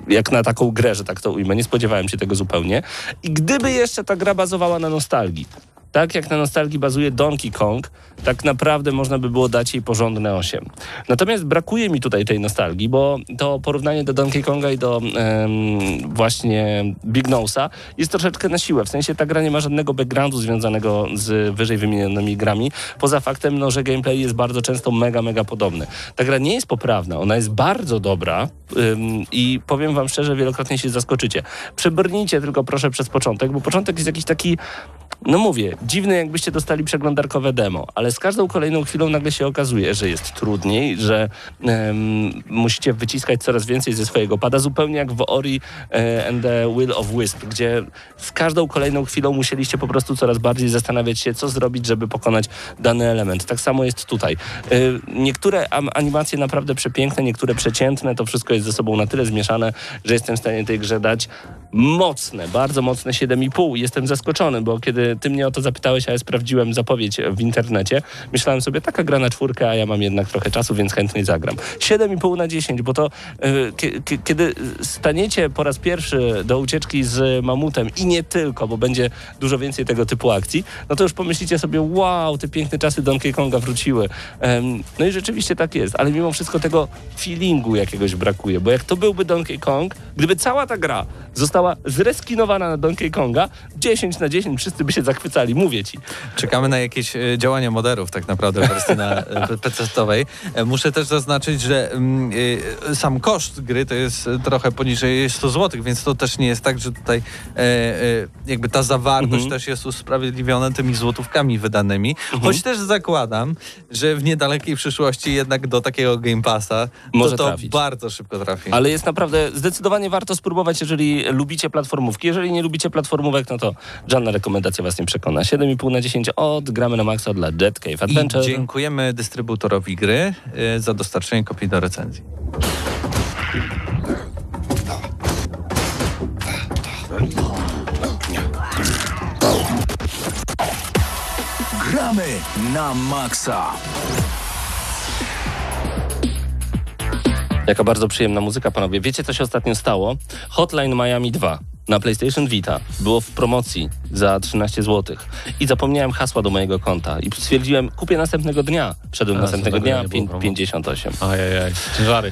jak na taką grę, że tak to ujmę. Nie spodziewałem się tego zupełnie. I gdyby jeszcze ta gra bazowała na nostalgii, tak jak na nostalgii bazuje Donkey Kong, tak naprawdę można by było dać jej porządne 8. Natomiast brakuje mi tutaj tej nostalgii, bo to porównanie do Donkey Konga i do em, właśnie Big Nose'a jest troszeczkę na siłę. W sensie ta gra nie ma żadnego backgroundu związanego z wyżej wymienionymi grami, poza faktem, no, że gameplay jest bardzo często mega, mega podobny. Ta gra nie jest poprawna, ona jest bardzo dobra ym, i powiem wam szczerze, wielokrotnie się zaskoczycie. Przebrnijcie tylko proszę przez początek, bo początek jest jakiś taki no mówię, dziwne jakbyście dostali przeglądarkowe demo, ale z każdą kolejną chwilą nagle się okazuje, że jest trudniej, że em, musicie wyciskać coraz więcej ze swojego pada, zupełnie jak w Ori e, and the Will of Wisp, gdzie z każdą kolejną chwilą musieliście po prostu coraz bardziej zastanawiać się, co zrobić, żeby pokonać dany element. Tak samo jest tutaj. E, niektóre animacje naprawdę przepiękne, niektóre przeciętne, to wszystko jest ze sobą na tyle zmieszane, że jestem w stanie tej grze dać mocne, bardzo mocne 7,5. Jestem zaskoczony, bo kiedy ty mnie o to zapytałeś, a ja sprawdziłem zapowiedź w internecie, myślałem sobie, taka gra na czwórkę, a ja mam jednak trochę czasu, więc chętnie zagram. 7,5 na 10, bo to y, kie- kie- kiedy staniecie po raz pierwszy do ucieczki z mamutem i nie tylko, bo będzie dużo więcej tego typu akcji, no to już pomyślicie sobie, wow, te piękne czasy Donkey Konga wróciły. No i rzeczywiście tak jest, ale mimo wszystko tego feelingu jakiegoś brakuje, bo jak to byłby Donkey Kong, gdyby cała ta gra została zreskinowana na Donkey Konga, 10 na 10 wszyscy by się zachwycali, mówię ci. Czekamy na jakieś e, działania moderów tak naprawdę w wersji na e, PC-towej. E, Muszę też zaznaczyć, że mm, e, sam koszt gry to jest e, trochę poniżej 100 zł, więc to też nie jest tak, że tutaj e, e, jakby ta zawartość Mhm. też jest usprawiedliwiona tymi złotówkami wydanymi. Choć też zakładam, że w niedalekiej przyszłości jednak do takiego Game Passa Może to, to bardzo szybko trafi. Ale jest naprawdę, zdecydowanie warto spróbować, jeżeli lubicie platformówki. Jeżeli nie lubicie platformówek, no to żadna rekomendacja was nie przekona. 7,5 na 10 od gramy na maksa dla Dead Cave Adventure. I dziękujemy dystrybuutorowi gry e, za dostarczenie kopii do recenzji. Gramy na maksa. Jaka bardzo przyjemna muzyka, panowie. Wiecie, co się ostatnio stało? Hotline Miami 2 na PlayStation Vita było w promocji za 13 zł. I zapomniałem hasła do mojego konta. I stwierdziłem, kupię następnego dnia. Wszedłem A, następnego dnia, nie było pię- promo. 58. Ajajaj, ciężary.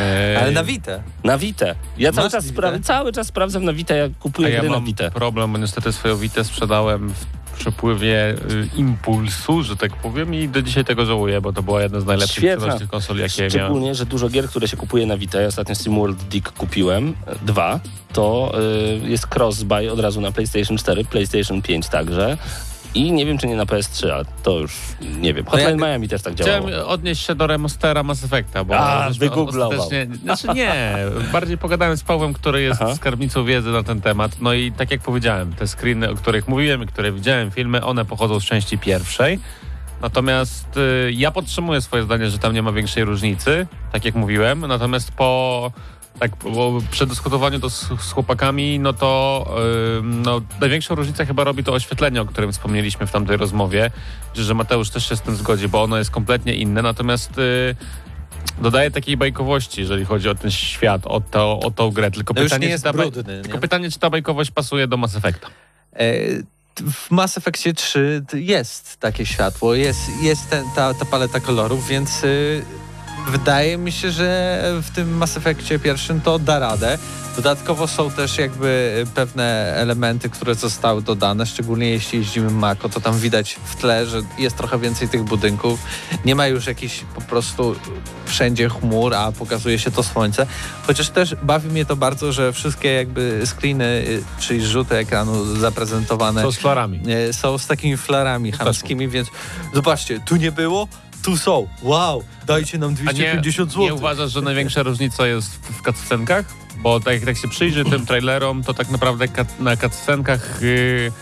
Ej, Ale na Witę. Na Vita. Ja cały Masz czas, spra- cały czas sprawdzam na Vita, jak A kupuję ja gry na problem, bo niestety swoją Witę sprzedałem w przepływie y, impulsu, że tak powiem i do dzisiaj tego żałuję, bo to była jedna z najlepszych Świetna. konsoli, jakie miałem. Szczególnie, że dużo gier, które się kupuje na Vita, ja ostatnio SteamWorld Dig kupiłem, dwa, to y, jest cross-buy od razu na PlayStation 4, PlayStation 5 także. I nie wiem, czy nie na PS3, a to już nie wiem. Hotline jak- Miami też tak działało. Chciałem odnieść się do remastera Mass Effecta, bo A, wygooglował. Znaczy nie, bardziej pogadałem z Pawłem, który jest Aha. skarbnicą wiedzy na ten temat. No i tak jak powiedziałem, te screeny, o których mówiłem i które widziałem filmy, one pochodzą z części pierwszej. Natomiast y, ja podtrzymuję swoje zdanie, że tam nie ma większej różnicy, tak jak mówiłem. Natomiast po tak po przedyskutowaniu to z, z chłopakami, no to y, no, największą różnicę chyba robi to oświetlenie, o którym wspomnieliśmy w tamtej rozmowie, że, że Mateusz też się z tym zgodzi, bo ono jest kompletnie inne. Natomiast y, dodaje takiej bajkowości, jeżeli chodzi o ten świat, o, to, o tą grę. Tylko No pytanie, nie czy jest ta nie? Tylko pytanie, czy ta bajkowość pasuje do Mass Effecta. E, W Mass Effectie 3 t- jest takie światło, jest, jest ten, ta, ta paleta kolorów, więc y, wydaje mi się, że w tym Mass Effectie pierwszym to da radę. Dodatkowo są też jakby pewne elementy, które zostały dodane, szczególnie jeśli jeździmy Mako, to tam widać w tle, że jest trochę więcej tych budynków. Nie ma już jakichś po prostu wszędzie chmur, a pokazuje się to słońce. Chociaż też bawi mnie to bardzo, że wszystkie jakby screeny, y, czyli rzuty ekranu zaprezentowane Co z flarami? e, są z takimi flarami chamskimi, więc zobaczcie, tu nie było, tu są. Wow, dajcie nam A nie, 250 zł. nie uważasz, że największa różnica jest w, w cutscenkach? Bo tak jak tak się przyjrzy tym trailerom, to tak naprawdę kat, na cutscenkach yy,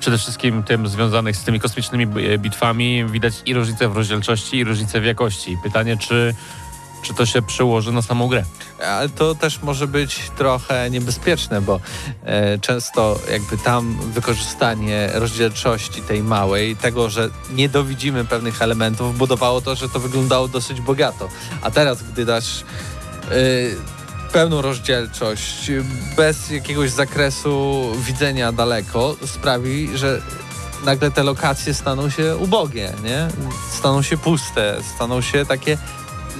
przede wszystkim tym związanych z tymi kosmicznymi bitwami widać i różnicę w rozdzielczości, i różnicę w jakości. Pytanie, czy, czy to się przełoży na samą grę? Ale to też może być trochę niebezpieczne, bo e, często jakby tam wykorzystanie rozdzielczości tej małej, tego, że nie dowidzimy pewnych elementów, budowało to, że to wyglądało dosyć bogato. A teraz, gdy dasz e, pełną rozdzielczość, bez jakiegoś zakresu widzenia daleko, sprawi, że nagle te lokacje staną się ubogie, nie? Staną się puste, staną się takie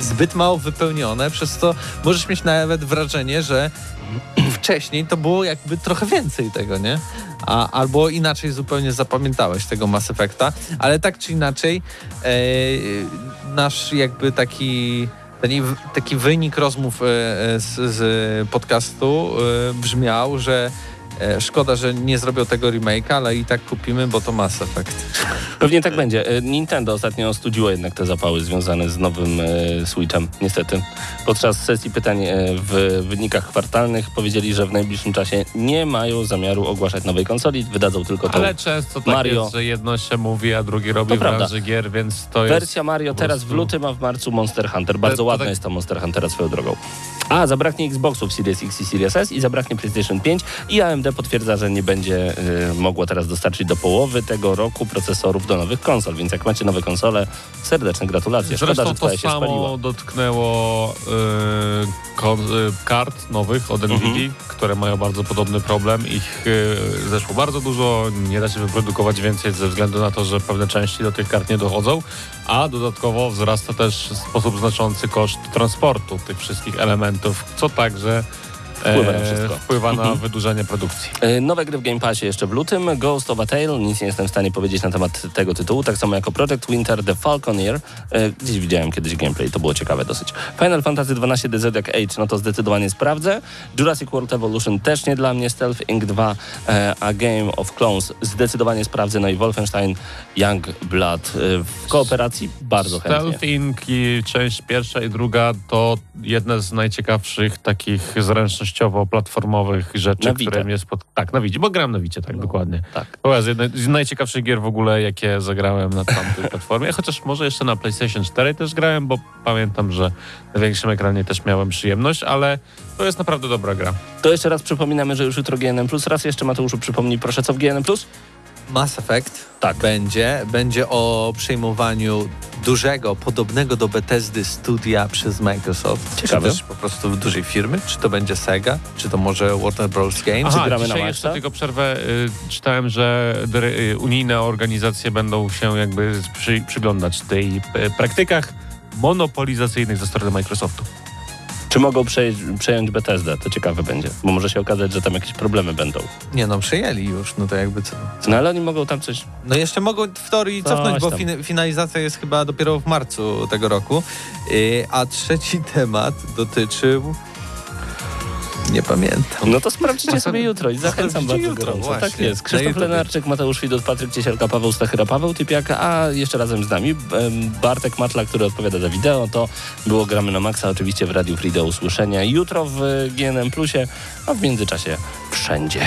zbyt mało wypełnione, przez co możesz mieć nawet wrażenie, że wcześniej to było jakby trochę więcej tego, nie? A, albo inaczej zupełnie zapamiętałeś tego Mass Effecta, ale tak czy inaczej e, nasz jakby taki taki, taki wynik rozmów e, e, z, z podcastu brzmiał, że szkoda, że nie zrobią tego remake'a, ale i tak kupimy, bo to Mass Effect. Pewnie tak będzie. E, Nintendo ostatnio ostudziło jednak te zapały związane z nowym e, Switchem, niestety. Podczas sesji pytań e, w wynikach kwartalnych powiedzieli, że w najbliższym czasie nie mają zamiaru ogłaszać nowej konsoli, wydadzą tylko tą Ale często tak Mario. jest, że jedno się mówi, a drugi robi To branży gier, więc to jest... Wersja Mario teraz w lutym, a w marcu Monster Hunter. Bardzo to ładna tak- jest ta Monster Huntera swoją drogą. A, zabraknie Xboxów Series X i Series S i zabraknie PlayStation 5 i AMD potwierdza, że nie będzie y, mogło teraz dostarczyć do połowy tego roku procesorów do nowych konsol, więc jak macie nowe konsole, serdeczne gratulacje. Szkoda, Zresztą że to się samo spaliła. dotknęło y, y, kart nowych od Mhm. Nvidia, które mają bardzo podobny problem. Ich zeszło bardzo dużo, nie da się wyprodukować więcej ze względu na to, że pewne części do tych kart nie dochodzą, a dodatkowo wzrasta też w sposób znaczący koszt transportu tych wszystkich elementów, co także Wpływa na wszystko. wpływa na Mhm. wydłużenie produkcji. Y, Nowe gry w Game Passie jeszcze w lutym. Ghost of a Tale, nic nie jestem w stanie powiedzieć na temat tego tytułu, tak samo jako Project Winter The Falconeer. Gdzieś widziałem kiedyś gameplay, to było ciekawe dosyć. Final Fantasy XII The Zodiac Age, no to zdecydowanie sprawdzę. Jurassic World Evolution też nie dla mnie, Stealth Inc. 2, e, a Game of Clones zdecydowanie sprawdzę, no i Wolfenstein Young Blood w kooperacji bardzo chętnie. Stealth Inc. i część pierwsza i druga to jedne z najciekawszych takich zręcznościowo-platformowych rzeczy, Na które mnie. Tak, na Wicie, bo gram na Wicie, tak, dokładnie. Tak. To jest jedna z najciekawszych gier w ogóle, jakie zagrałem na tamtej platformie, chociaż może jeszcze na PlayStation 4 też grałem, bo pamiętam, że na większym ekranie też miałem przyjemność, ale to jest naprawdę dobra gra. To jeszcze raz przypominamy, że już jutro GNM+. Raz jeszcze Mateuszu przypomnij proszę, co w GNM+. Mass Effect Tak. będzie. Będzie o przejmowaniu dużego, podobnego do Bethesdy studia przez Microsoft. Ciekawe. Czy też po prostu dużej firmy? Czy to będzie Sega? Czy to może Warner Bros. Games? Aha, gramy na dzisiaj maksa? jeszcze tylko przerwę. Y, czytałem, że y, unijne organizacje będą się jakby przy, przyglądać tej y, praktykach monopolizacyjnych ze strony Microsoftu. Czy mogą przejąć, przejąć Bethesdę? To ciekawe będzie, bo może się okazać, że tam jakieś problemy będą. Nie no, przejęli już, no to jakby co. No ale oni mogą tam coś... No jeszcze mogą w teorii Coś cofnąć, bo fin- finalizacja jest chyba dopiero w marcu tego roku. Yy, a trzeci temat dotyczył... Nie pamiętam. No to sprawdźcie sobie jutro i zachęcam bardzo jutro, gorąco. właśnie. Tak jest. Na Krzysztof. Lenarczyk, Mateusz Widut, Patryk Ciesielka, Paweł Stachyra, Paweł Typiak, a jeszcze razem z nami Bartek Matla, który odpowiada za wideo. To było Gramy na Maxa, oczywiście w Radiu Free do usłyszenia. Jutro w GNM Plusie, a w międzyczasie wszędzie.